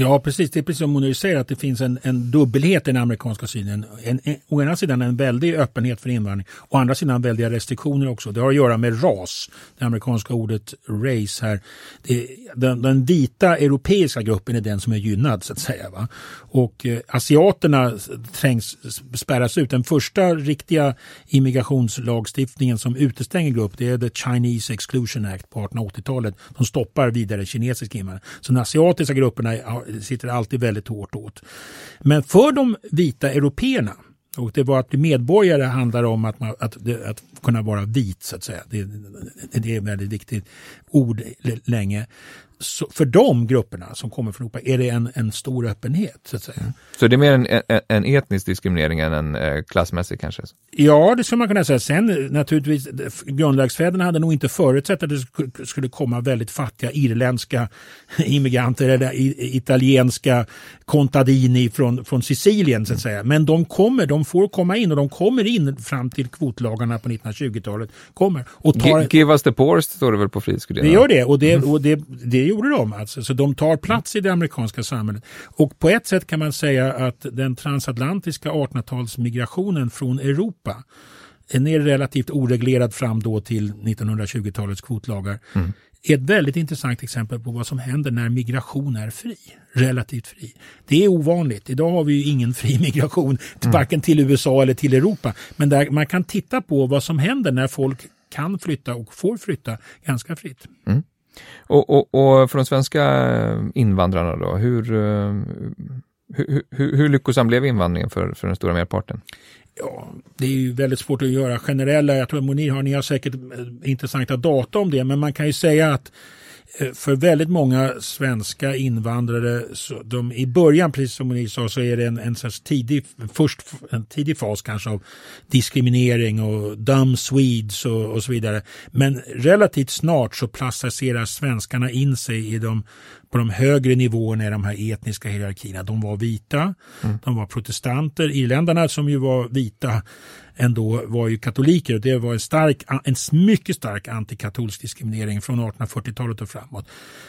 Ja, precis. Det är precis som Monir säger att det finns en, en dubbelhet i den amerikanska synen. En, en, å ena sidan en väldig öppenhet för invandring, å andra sidan väldiga restriktioner också. Det har att göra med ras, det amerikanska ordet race här. Det, den, den, vita europeiska gruppen är den som är gynnad så att säga. Va? Och eh, asiaterna trängs, spärras ut. Den första riktiga immigrationslagstiftningen som utestänger grupp det är The Chinese Exclusion Act på 1880-talet. som stoppar vidare kinesisk invandring. Så de asiatiska grupperna sitter alltid väldigt hårt åt. Men för de vita européerna och det var att bli medborgare handlar om att, man, att, att, kunna vara vit så att säga. Det, det är ett väldigt viktigt ord länge så för de grupperna som kommer från Europa är det en, en stor öppenhet. Så, att säga. Så det är mer en, en, en etnisk diskriminering än en eh, klassmässig kanske? Ja, det skulle man kunna säga. Sen naturligtvis, grundlagsfäderna hade nog inte förutsett att det skulle komma väldigt fattiga irländska immigranter eller italienska contadini från, från Sicilien så att säga. Men de kommer, de får komma in och de kommer in fram till kvotlagarna på 1920-talet. Kommer och tar... Give us the poorest står det väl på Frihetsgudinnan? Det gör det och det, mm. och det, det gjorde de alltså. Så de tar plats i det amerikanska samhället. Och på ett sätt kan man säga att den transatlantiska 1800-talsmigrationen från Europa är relativt oreglerad fram då till 1920-talets kvotlagar. Mm. är ett väldigt intressant exempel på vad som händer när migration är fri. Relativt fri. Det är ovanligt. Idag har vi ju ingen fri migration, mm. varken till USA eller till Europa. Men där man kan titta på vad som händer när folk kan flytta och får flytta ganska fritt. Mm. Och, och, och för de svenska eh, invandrarna då, hur, eh, hur, hur, hur lyckosam blev invandringen för, för den stora merparten? Ja, det är ju väldigt svårt att göra generella. Jag tror Monir har, ni har säkert eh, intressanta data om det, men man kan ju säga att Eh, Eh, för väldigt många svenska invandrare, så de, i början precis som ni sa så är det en, en tidig, först en tidig fas kanske av diskriminering och dumb Swedes och, och så vidare. Men relativt snart så placerar svenskarna in sig i de på de högre nivåerna i de här etniska hierarkierna. De var vita, mm. de var protestanter. Irländarna som ju var vita ändå var ju katoliker och det var en, stark, en mycket stark antikatolsk diskriminering från 1840-talet och framåt.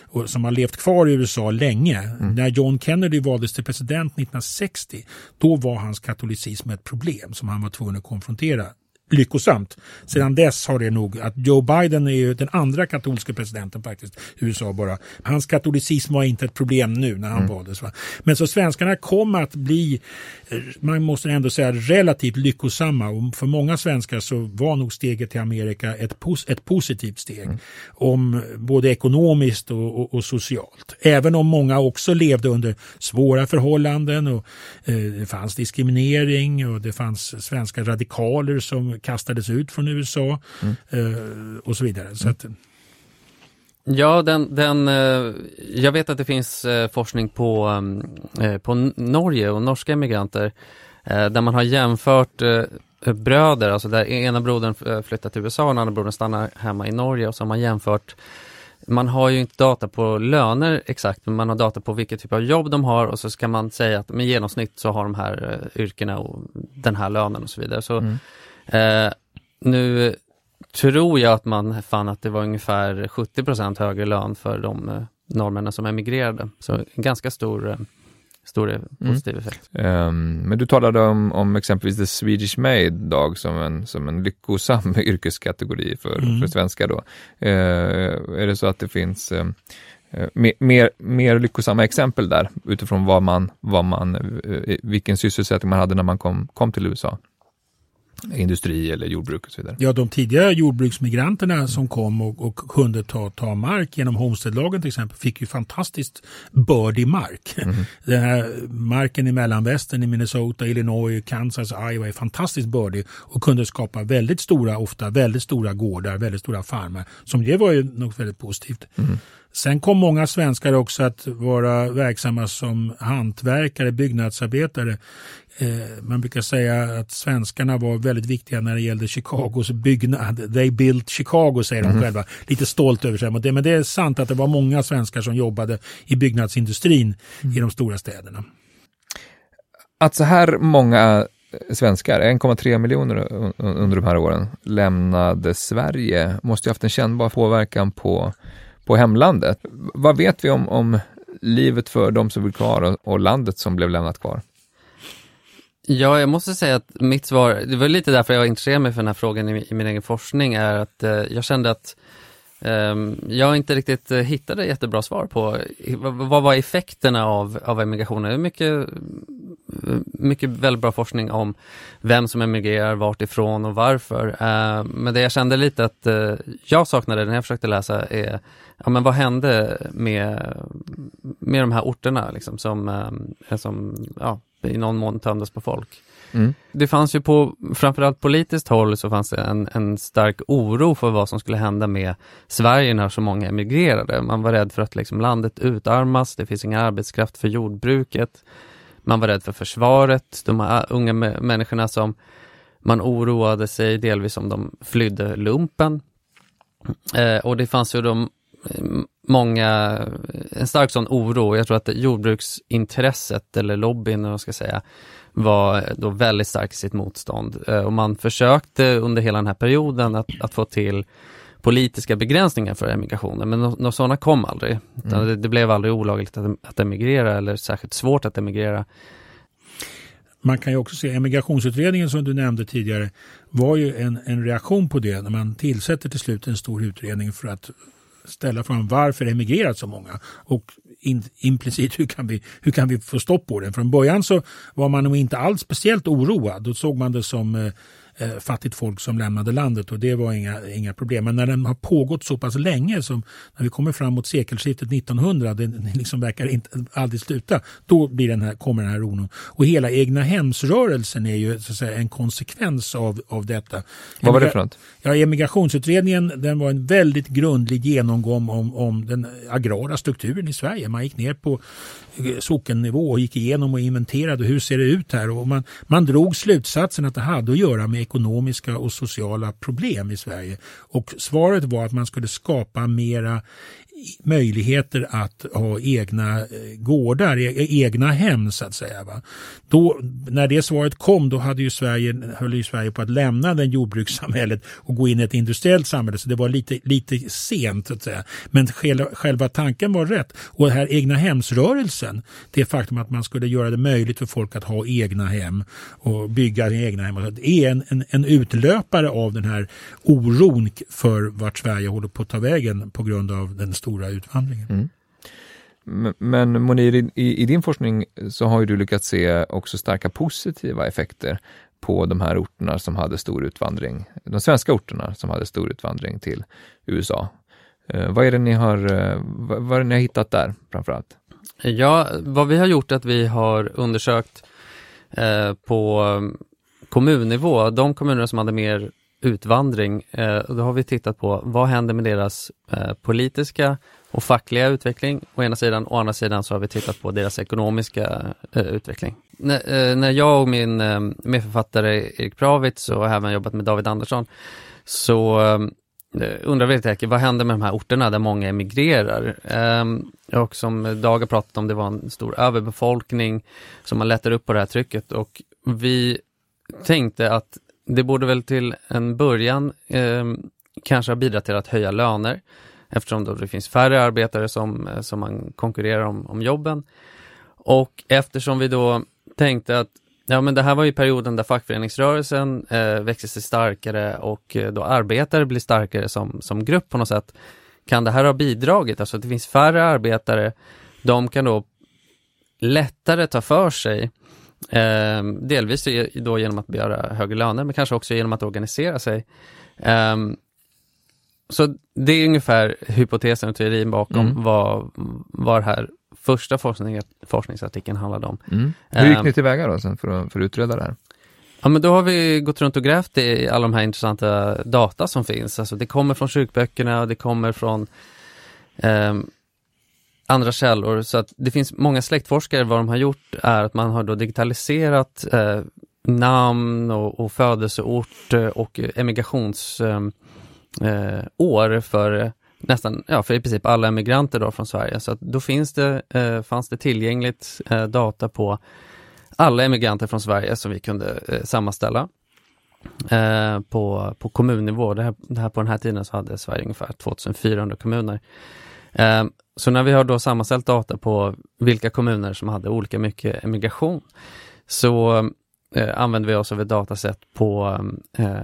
Och som har levt kvar i USA länge. Mm. När John Kennedy valdes till president 1960 då var hans katolicism ett problem som han var tvungen att konfrontera lyckosamt. Sedan dess har det nog, att Joe Biden är ju den andra katolska presidenten faktiskt, USA bara. Hans katolicism var inte ett problem nu när han mm. valdes. Va? Men så svenskarna kom att bli, eh, man måste ändå säga relativt lyckosamma och för många svenskar så var nog steget till Amerika ett, pos ett positivt steg. Mm. Om både ekonomiskt och, och, och, socialt. Även om många också levde under svåra förhållanden och eh, det fanns diskriminering och det fanns svenska radikaler som kastades ut från USA mm. Eh, och så vidare. Så att, Ja, den, den, eh, jag vet att det finns eh, forskning på, på Norge och norska emigranter där man har jämfört bröder, alltså där ena brodern flyttar till USA och den andra brodern stannar hemma i Norge och så har man jämfört man har ju inte data på löner exakt, men man har data på vilket typ av jobb de har och så ska man säga att med genomsnitt så har de här yrkena och den här lönen och så vidare. Så mm. Eh, nu tror jag att man fann att det var ungefär 70% högre lön för de eh, norrmännen som emigrerade. Så en ganska stor, eh, stor mm. positiv mm. effekt. Um, men du talade om, om exempelvis The Swedish Made Dag som en, som en lyckosam yrkeskategori för, mm. för svenskar då. Uh, är det så att det finns uh, mer, mer, mer lyckosamma exempel där utifrån vad man, vad man, vilken sysselsättning man hade när man kom, kom till USA? Industri eller jordbruk och så vidare. Ja, de tidiga jordbruksmigranterna som kom och, och kunde ta, ta mark genom Homesteadlagen till exempel fick ju fantastiskt bördig mark. Mm. Den här marken i mellanvästern i Minnesota, Illinois, Kansas, Iowa är fantastiskt bördig och kunde skapa väldigt stora, ofta väldigt stora gårdar, väldigt stora farmar. Som det var ju något väldigt positivt. Mm. Sen kom många svenskar också att vara verksamma som hantverkare, byggnadsarbetare. Eh, man brukar säga att svenskarna var väldigt viktiga när det gällde Chicagos byggnad. They built Chicago säger de mm. själva. Lite stolt över sig. Men det är sant att det var många svenskar som jobbade i byggnadsindustrin mm. i de stora städerna. Att så här många svenskar, 1,3 miljoner under de här åren, lämnade Sverige måste ju haft en kännbar påverkan på, på hemlandet. Vad vet vi om, om livet för de som vill kvar och, och landet som blev lämnat kvar? Ja, jag måste säga att mitt svar, det var lite därför jag intresserade mig för den här frågan i, i min egen forskning, är att eh, jag kände att eh, jag inte riktigt eh, hittade jättebra svar på vad var effekterna av, av emigrationen. Det är mycket, eh, mycket väldigt bra forskning om vem som emigrerar, vart ifrån och varför. Eh, men det jag kände lite att eh, jag saknade när jag försökte läsa är, ja men vad hände med, med de här orterna liksom, som, eh, som ja, i någon mån tömdes på folk. Mm. Det fanns ju på framförallt politiskt håll så fanns det en, en stark oro för vad som skulle hända med Sverige när så många emigrerade. Man var rädd för att liksom landet utarmas, det finns ingen arbetskraft för jordbruket. Man var rädd för försvaret, de här unga människorna som man oroade sig delvis om de flydde lumpen. Eh, och det fanns ju de många, en stark sån oro. Jag tror att jordbruksintresset eller lobbyn, vad ska säga, var då väldigt stark i sitt motstånd. Eh, och man försökte under hela den här perioden att, att få till politiska begränsningar för emigrationen, men några sådana kom aldrig. Mm. Det, det, blev aldrig olagligt att, att emigrera eller särskilt svårt att emigrera. Man kan ju också se emigrationsutredningen som du nämnde tidigare var ju en, en reaktion på det när man tillsätter till slut en stor utredning för att ställa frågan varför emigrerat så många? Och in, implicit hur kan, vi, hur kan vi få stopp på den? Från början så var man nog inte alls speciellt oroad. Då såg man det som eh, eh, eh, fattigt folk som lämnade landet och det var inga, inga problem. Men när den har pågått så pass länge som när vi kommer fram mot sekelskiftet 1900, det, det liksom verkar inte aldrig sluta, då blir den här, kommer den här oron. Och hela egna hemsrörelsen är ju så att säga, en konsekvens av, av detta. Vad var det för något? Ja, emigrationsutredningen den var en väldigt grundlig genomgång om, om den agrara strukturen i Sverige. Man gick ner på sockennivå och gick igenom och inventerade hur ser det ut här. Och man, man drog slutsatsen att det hade att göra med ekonomiska och sociala problem i Sverige. Och svaret var att man skulle skapa mera möjligheter att ha egna eh, gårdar, e-, e-, egna hem så att säga. Va? Då, när det svaret kom då hade ju Sverige, höll ju Sverige på att lämna den jordbrukssamhället och gå in i ett industriellt samhälle så det var lite, lite sent så att säga. Men själva, själva tanken var rätt och den här egna hemsrörelsen, det faktum att man skulle göra det möjligt för folk att ha egna hem och bygga egna hem, alltså, det är en en, en utlöpare av den här oron för vart Sverige håller på att ta vägen på grund av den stora utvandringen. Mm. Men Monir, i, i, din forskning så har ju du lyckats se också starka positiva effekter på de här orterna som hade stor utvandring, de svenska orterna som hade stor utvandring till USA. Eh, vad är det ni har, eh, vad är det ni har hittat där framförallt? Ja, vad vi har gjort är att vi har undersökt eh, på kommunnivå, de kommuner som hade mer utvandring, eh, då har vi tittat på vad händer med deras eh, politiska och fackliga utveckling å ena sidan, å andra sidan så har vi tittat på deras ekonomiska eh, utveckling. N eh, när jag och min eh, medförfattare Erik Pravitz och även jobbat med David Andersson så eh, undrar vi lite vad händer med de här orterna där många emigrerar? Eh, och som Dag har pratat om, det var en stor överbefolkning som man lättar upp på det här trycket och vi tänkte att det borde väl till en början eh, kanske ha bidragit till att höja löner eftersom då det finns färre arbetare som, eh, som man konkurrerar om, om jobben. Och eftersom vi då tänkte att ja, men det här var ju perioden där fackföreningsrörelsen eh, växer sig starkare och eh, då arbetare blir starkare som, som grupp på något sätt. Kan det här ha bidragit? Alltså att det finns färre arbetare, de kan då lättare ta för sig Eh, delvis då genom att begära högre löner, men kanske också genom att organisera sig. Eh, så det är ungefär hypotesen och teorin bakom mm. vad, vad här första forskning, forskningsartikeln handlade om. Mm. Hur gick ehm, ni tillväga då sen för att, för att utreda det här? Ja men då har vi gått runt och grävt i alla de här intressanta data som finns. Alltså det kommer från kyrkböckerna och det kommer från um, andra källor. Så att det finns många släktforskare, vad de har gjort är att man har då digitaliserat eh, namn och, och födelseort eh, och emigrationsår eh, eh för eh, nästan, ja för i princip alla emigranter då från Sverige. Så att då finns det, eh, fanns det tillgängligt eh, data på alla emigranter från Sverige som vi kunde eh, sammanställa eh, på, på kommunnivå. Det här, det här, på den här tiden så hade Sverige ungefär 2400 kommuner. Eh, så när vi har då sammanställt data på vilka kommuner som hade olika mycket emigration så eh, använder vi oss av ett datasätt på eh,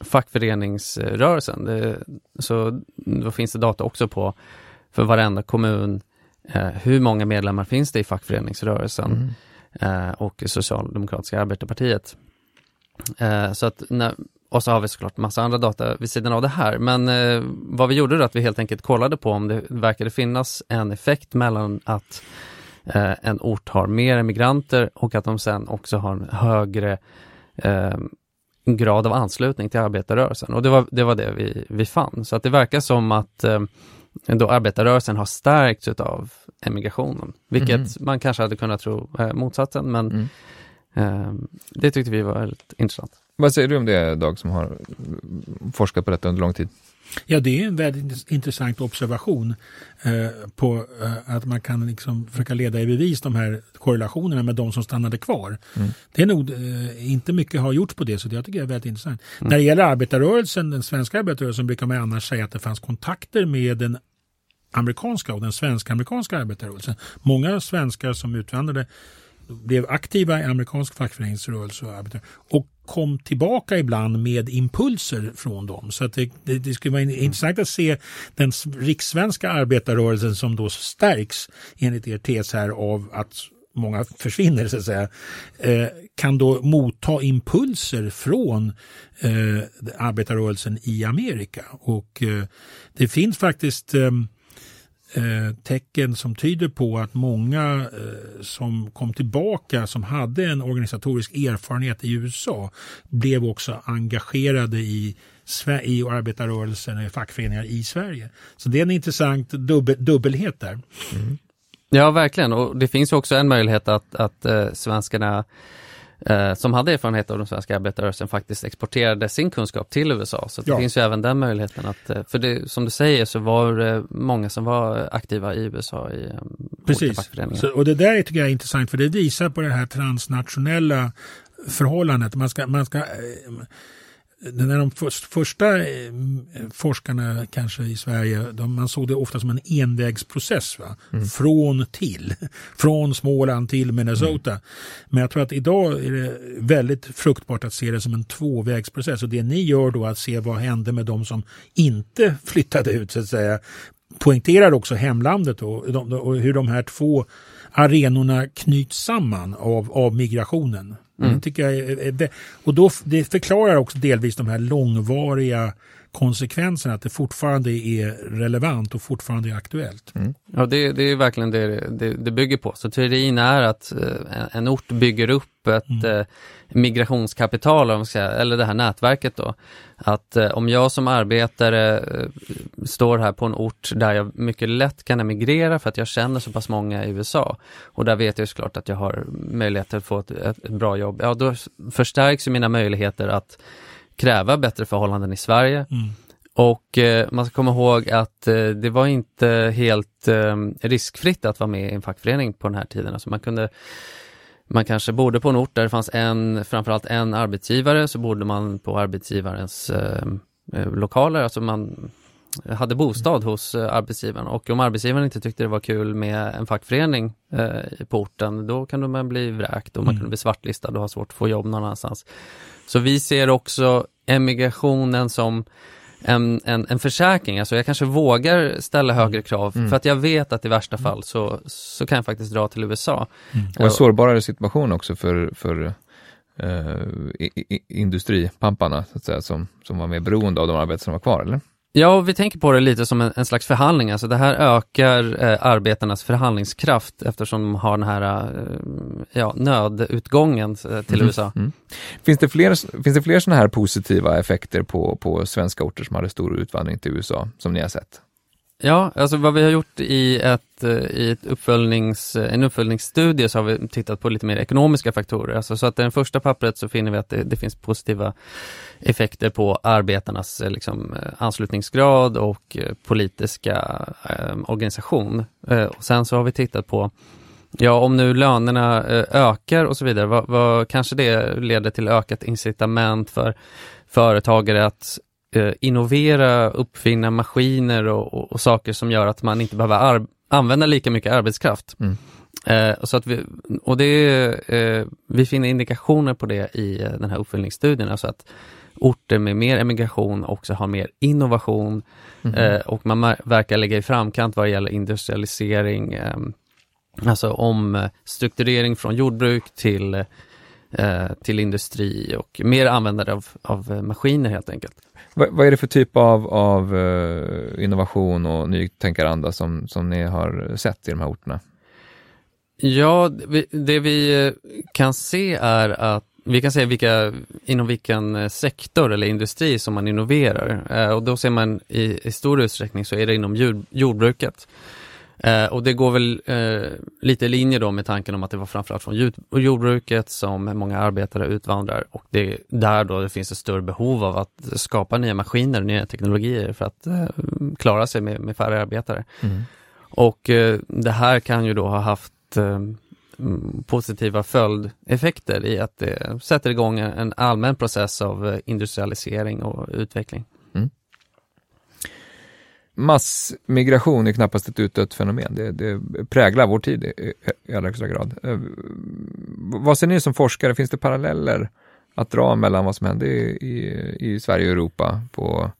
fackföreningsrörelsen. Det, så då finns det data också på för varenda kommun, eh, hur många medlemmar finns det i fackföreningsrörelsen mm. eh, och Socialdemokratiska arbetarpartiet. Eh, så att när, och så har vi såklart massa andra data vid sidan av det här. Men eh, vad vi gjorde då att vi helt enkelt kollade på om det verkade finnas en effekt mellan att eh, en ort har mer emigranter och att de sen också har en högre eh, grad av anslutning till arbetarrörelsen. Och det var det, var det vi, vi fann. Så att det verkar som att eh, då arbetarrörelsen har stärkts av emigrationen, vilket mm. man kanske hade kunnat tro eh, motsatsen, men mm. eh, det tyckte vi var väldigt intressant. Vad säger du om det, Dag, som har forskat på detta under lång tid? Ja, det är en väldigt intressant observation eh, på eh, att man kan liksom försöka leda i bevis de här korrelationerna med de som stannade kvar. Mm. Det är nog eh, inte mycket har gjorts på det, så det jag tycker jag är väldigt intressant. Mm. När det gäller arbetarrörelsen, den svenska arbetarrörelsen, brukar man annars säga att det fanns kontakter med den amerikanska och den svenska amerikanska arbetarrörelsen. Många svenskar som utvandrade blev aktiva i amerikansk fackföreningsrörelse och, och kom tillbaka ibland med impulser från dem. Så att det, det, det skulle vara intressant att se den rikssvenska arbetarrörelsen som då stärks enligt er tes här av att många försvinner så att säga, eh, kan då motta impulser från eh, arbetarrörelsen i Amerika. Och eh, det finns faktiskt ehm, Eh, tecken som tyder på att många eh, som kom tillbaka som hade en organisatorisk erfarenhet i USA blev också engagerade i, i arbetarrörelsen och fackföreningar i Sverige. Så det är en intressant dubbel, dubbelhet där. Mm. Ja, verkligen. Och det finns också en möjlighet att, att eh, svenskarna eh, som hade erfarenhet av den svenska arbetarrörelsen faktiskt exporterade sin kunskap till USA. Så det ja. finns ju även den möjligheten att, eh, för det, som du säger så var det många som var aktiva i USA i um, Precis, så, och det där tycker jag är intressant för det visar på det här transnationella förhållandet. Man ska, man ska när de först, första eh, forskarna kanske i Sverige, de, man såg det ofta som en envägsprocess. Va? Mm. Från till. Från Småland till Minnesota. Mm. Men jag tror att idag är det väldigt fruktbart att se det som en tvåvägsprocess. Och det ni gör då att se vad hände med de som inte flyttade ut så att säga poängterar också hemlandet och, och hur de här två arenorna knyts samman av, av migrationen. Mm. Det tycker jag är, är, och då, det förklarar också delvis de här långvariga konsekvenserna, att det fortfarande är relevant och fortfarande är aktuellt. Mm. Ja, det, det, är verkligen det, det det, bygger på. Så teorin är att eh, en ort bygger upp ett mm. Migrationskapital, om säga, eller det här nätverket då. Att eh, om jag som arbetare eh, står här på en ort där jag mycket lätt kan emigrera för att jag känner så pass många i USA och där vet jag såklart att jag har möjligheter att få ett, ett, ett bra jobb, ja då förstärks mina möjligheter att kräva bättre förhållanden i Sverige. Mm. Och eh, man ska komma ihåg att eh, det var inte helt eh, riskfritt att vara med i en fackförening på den här tiden. Alltså man kunde man kanske bodde på en ort där det fanns en, framförallt en arbetsgivare, så bodde man på arbetsgivarens eh, eh lokaler, alltså man hade bostad hos eh, arbetsgivaren och om arbetsgivaren inte tyckte det var kul med en fackförening eh, på orten, då kan man bli vräkt och man mm. kunde bli svartlistad och ha svårt att få jobb någon annanstans. Så vi ser också emigrationen som en, en, en försäkring, alltså jag kanske vågar ställa mm. högre krav mm. för att jag vet att i värsta fall så, så kan jag faktiskt dra till USA. Mm. Och en sårbarare situation också för, för eh, industripamparna så att säga, som, som var mer beroende av de arbeten som var kvar, eller? Ja, vi tänker på det lite som en, en slags förhandling. Alltså det här ökar eh, arbetarnas förhandlingskraft eftersom de har den här eh, ja, nödutgången eh, till mm. USA. Mm. Finns det fler, finns det fler sådana här positiva effekter på, på svenska orter som hade stor utvandring till USA som ni har sett? Ja, alltså vad vi har gjort i, ett, eh, i ett uppföljnings, eh, en uppföljningsstudie så har vi tittat på lite mer ekonomiska faktorer. Alltså så att i det första pappret så finner vi att det, det finns positiva effekter på arbetarnas eh, liksom, anslutningsgrad och politiska eh, organisation. Eh, och sen så har vi tittat på Ja, om nu lönerna ökar och så vidare, vad, vad, kanske det leder till ökat incitament för företagare att innovera, uppfinna maskiner och, och, och, saker som gör att man inte behöver använda lika mycket arbetskraft. Mm. Eh, så att vi, och det, eh, vi finner indikationer på det i eh, den här uppföljningsstudien, alltså att orter med mer emigration också har mer innovation mm. och man verkar ligga i framkant vad det gäller industrialisering, alltså omstrukturering från jordbruk till, till industri och mer användare av, av maskiner helt enkelt. Vad, vad är det för typ av, av eh, innovation och nytänkaranda som, som ni har sett i de här orterna? Ja, det vi eh, kan se är att vi kan se vilka, inom vilken eh, sektor eller industri som man innoverar och då ser man i, i stor utsträckning så är det inom jord, jordbruket. Eh, och det går väl eh, lite i linje då med tanken om att det var framförallt från jord, jordbruket som många arbetare utvandrar och det är där då det finns ett större behov av att skapa nya maskiner och nya teknologier för att eh, klara sig med, med färre arbetare. Mm. Och eh, det här kan ju då ha haft eh, positiva följdeffekter i att det sätter igång en allmän process av eh, industrialisering och utveckling massmigration är knappast ett utdött fenomen. Det, det präglar vår tid i, i allra högsta grad. Eh, vad ser ni som forskare, finns det paralleller att dra mellan vad som hände i, i, i Sverige och Europa på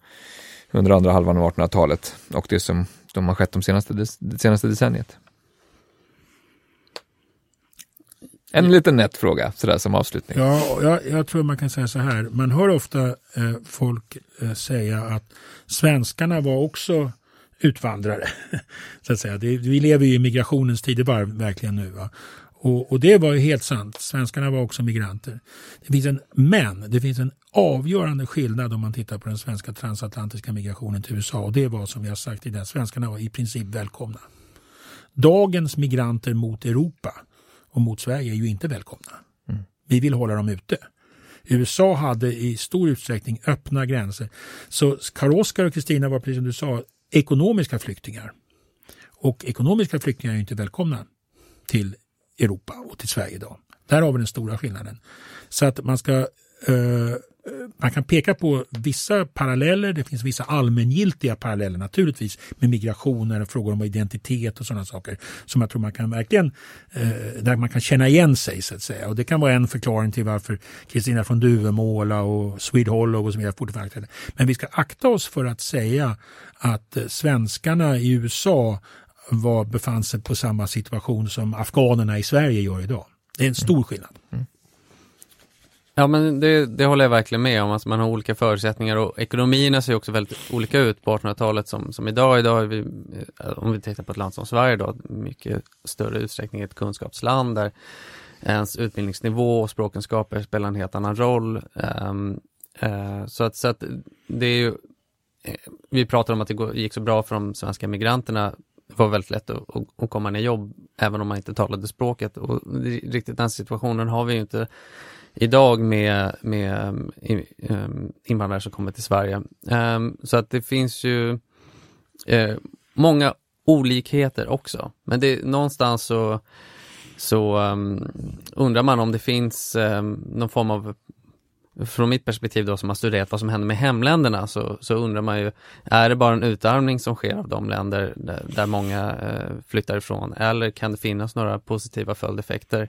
under andra halvan av 1800-talet och det som de har skett de senaste, det senaste decenniet? En liten nätt fråga sådär som avslutning. Ja, jag, jag, tror man kan säga så här. Man hör ofta eh, folk eh, säga att svenskarna var också utvandrare. så att säga. Det, vi lever ju i migrationens tidevarv verkligen nu. Va? Och, och, det var ju helt sant. Svenskarna var också migranter. Det finns en, men det finns en avgörande skillnad om man tittar på den svenska transatlantiska migrationen till USA. Och det var som vi har sagt i den, svenskarna var i princip välkomna. Dagens migranter mot Europa och mot Sverige är ju inte välkomna. Mm. Vi vill hålla dem ute. USA hade i stor utsträckning öppna gränser. Så Karl-Oskar och Kristina var precis som du sa ekonomiska flyktingar. Och ekonomiska flyktingar är inte välkomna till Europa och till Sverige idag. Där har vi den stora skillnaden. Så att man ska uh, man kan peka på vissa paralleller, det finns vissa allmängiltiga paralleller naturligtvis med migrationer och frågor om identitet och sådana saker som jag tror man kan verkligen, eh, där man kan känna igen sig så att säga. Och det kan vara en förklaring till varför Kristina från Duvemåla och Swede Hollow och så vidare fortfarande Men vi ska akta oss för att säga att eh, svenskarna i USA var, befann sig på samma situation som afghanerna i Sverige gör idag. Det är en stor skillnad. Mm. Ja men det, det, håller jag verkligen med om, alltså man har olika förutsättningar och ekonomierna ser också väldigt olika ut på 1800-talet som, som idag. Idag är vi, eh, om vi tittar på ett land som Sverige då, mycket större utsträckning ett kunskapsland där ens utbildningsnivå och språkkunskaper spelar en helt annan roll. Um, uh, så, att, så att det är ju, eh, vi pratar om att det gick så bra för de svenska migranterna det var väldigt lätt att, att, komma ner i jobb även om man inte talade språket och riktigt den situationen har vi ju inte idag med, med um, um, invandrare som kommer till Sverige. Um, så att det finns ju eh, många olikheter också. Men det, någonstans så, så undrar man om det finns någon form av från mitt perspektiv då som har studerat vad som händer med hemländerna så, så undrar man ju, är det bara en utarmning som sker av de länder där, där många eh, flyttar ifrån eller kan det finnas några positiva följdeffekter eh,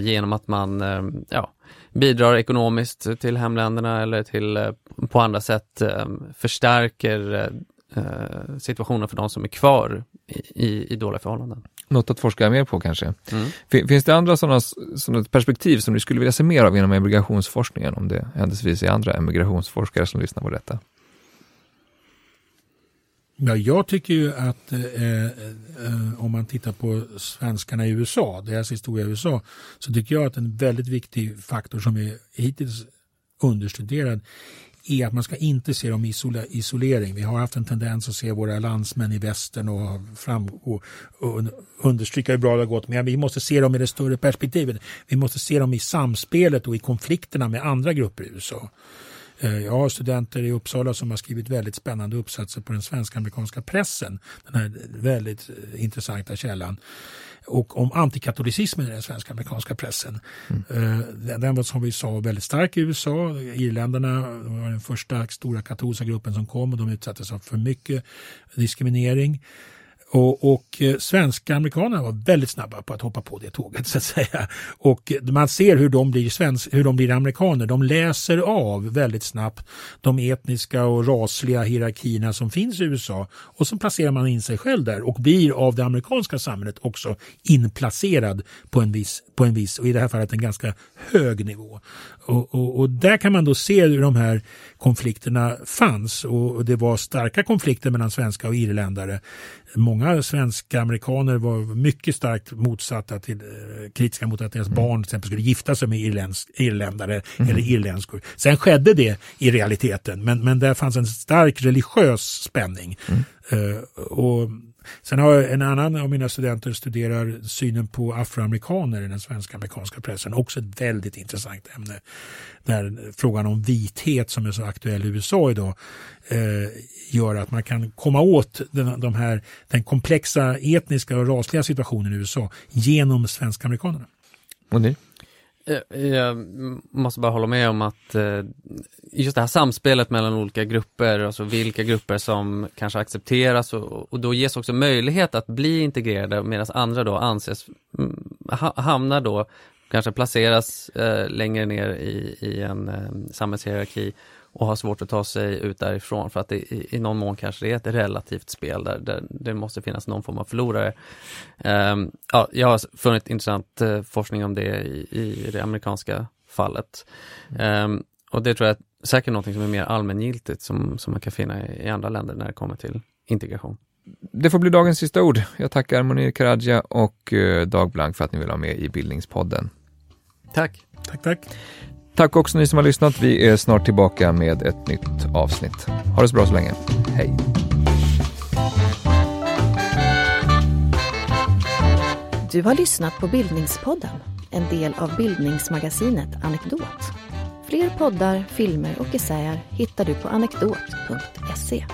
genom att man eh, ja, bidrar ekonomiskt till hemländerna eller till eh, på andra sätt eh, förstärker eh, situationen för de som är kvar i, i, i dåliga förhållanden. Något att forska mer på kanske. Mm. Finns det andra sådana, sådana perspektiv som du skulle vilja se mer av inom emigrationsforskningen om det händelsevis är andra emigrationsforskare som lyssnar på detta? Ja, jag tycker ju att eh, eh, om man tittar på svenskarna i USA, deras historia i USA, så tycker jag att en väldigt viktig faktor som är hittills understuderad är att man ska inte se dem i isolering. Vi har haft en tendens att se våra landsmän i västern och, fram, och, och understryka hur bra det har gått. Men vi måste se dem i det större perspektivet. Vi måste se dem i samspelet och i konflikterna med andra grupper i USA. Eh, jag har studenter i Uppsala som har skrivit väldigt spännande uppsatser på den svenska-amerikanska pressen. Den här väldigt eh, intressanta källan och om antikatolicismen i den svenska amerikanska pressen. Mm. Den, den var som vi sa väldigt stark i USA. Irländarna var den första stora katolska gruppen som kom och de utsattes för mycket diskriminering. Och, och eh, svenska amerikanerna var väldigt snabba på att hoppa på det tåget så att säga. Och eh, man ser hur de blir, svensk, hur de blir amerikaner. De läser av väldigt snabbt de etniska och rasliga hierarkierna som finns i USA och så placerar man in sig själv där och blir av det amerikanska samhället också inplacerad på en viss, på en viss och i det här fallet en ganska hög nivå. Och, och, och där kan man då se hur de här konflikterna fanns och det var starka konflikter mellan svenska och irländare. Många svenska amerikaner var mycket starkt motsatta till eh, kritiska mot att deras mm. barn till exempel skulle gifta sig med irländsk, irländare mm. eller irländskor. Sen skedde det i realiteten men, men där fanns en stark religiös spänning. Mm. Uh, och Sen har en annan av mina studenter studerar synen på afroamerikaner i den svenska amerikanska pressen. Också ett väldigt intressant ämne. Där frågan om vithet som är så aktuell i USA idag eh, gör att man kan komma åt den, de här, den komplexa etniska och rasliga situationen i USA genom svenska amerikanerna. Och ni? Jag måste bara hålla med om att eh, just det här samspelet mellan olika grupper, alltså vilka grupper som kanske accepteras och, och då ges också möjlighet att bli integrerade medan andra då anses mm, hamnar hamna då, kanske placeras eh, längre ner i, i en eh, samhällshierarki och har svårt att ta sig ut därifrån för att det i, i någon mån kanske det är ett relativt spel där, där det måste finnas någon form av förlorare. Um, ja, jag har funnit intressant uh, forskning om det i, i det amerikanska fallet. Um, och det tror jag är säkert något som är mer allmängiltigt som, som man kan finna i, i andra länder när det kommer till integration. Det får bli dagens sista ord. Jag tackar Monir Karadja och uh, Dag Blank för att ni vill vara med i Bildningspodden. Tack. Tack, tack. Tack också ni som har lyssnat. Vi är snart tillbaka med ett nytt avsnitt. Ha det så bra så länge. Hej! Du har lyssnat på Bildningspodden, en del av bildningsmagasinet Anekdot. Fler poddar, filmer och essäer hittar du på anekdot.se.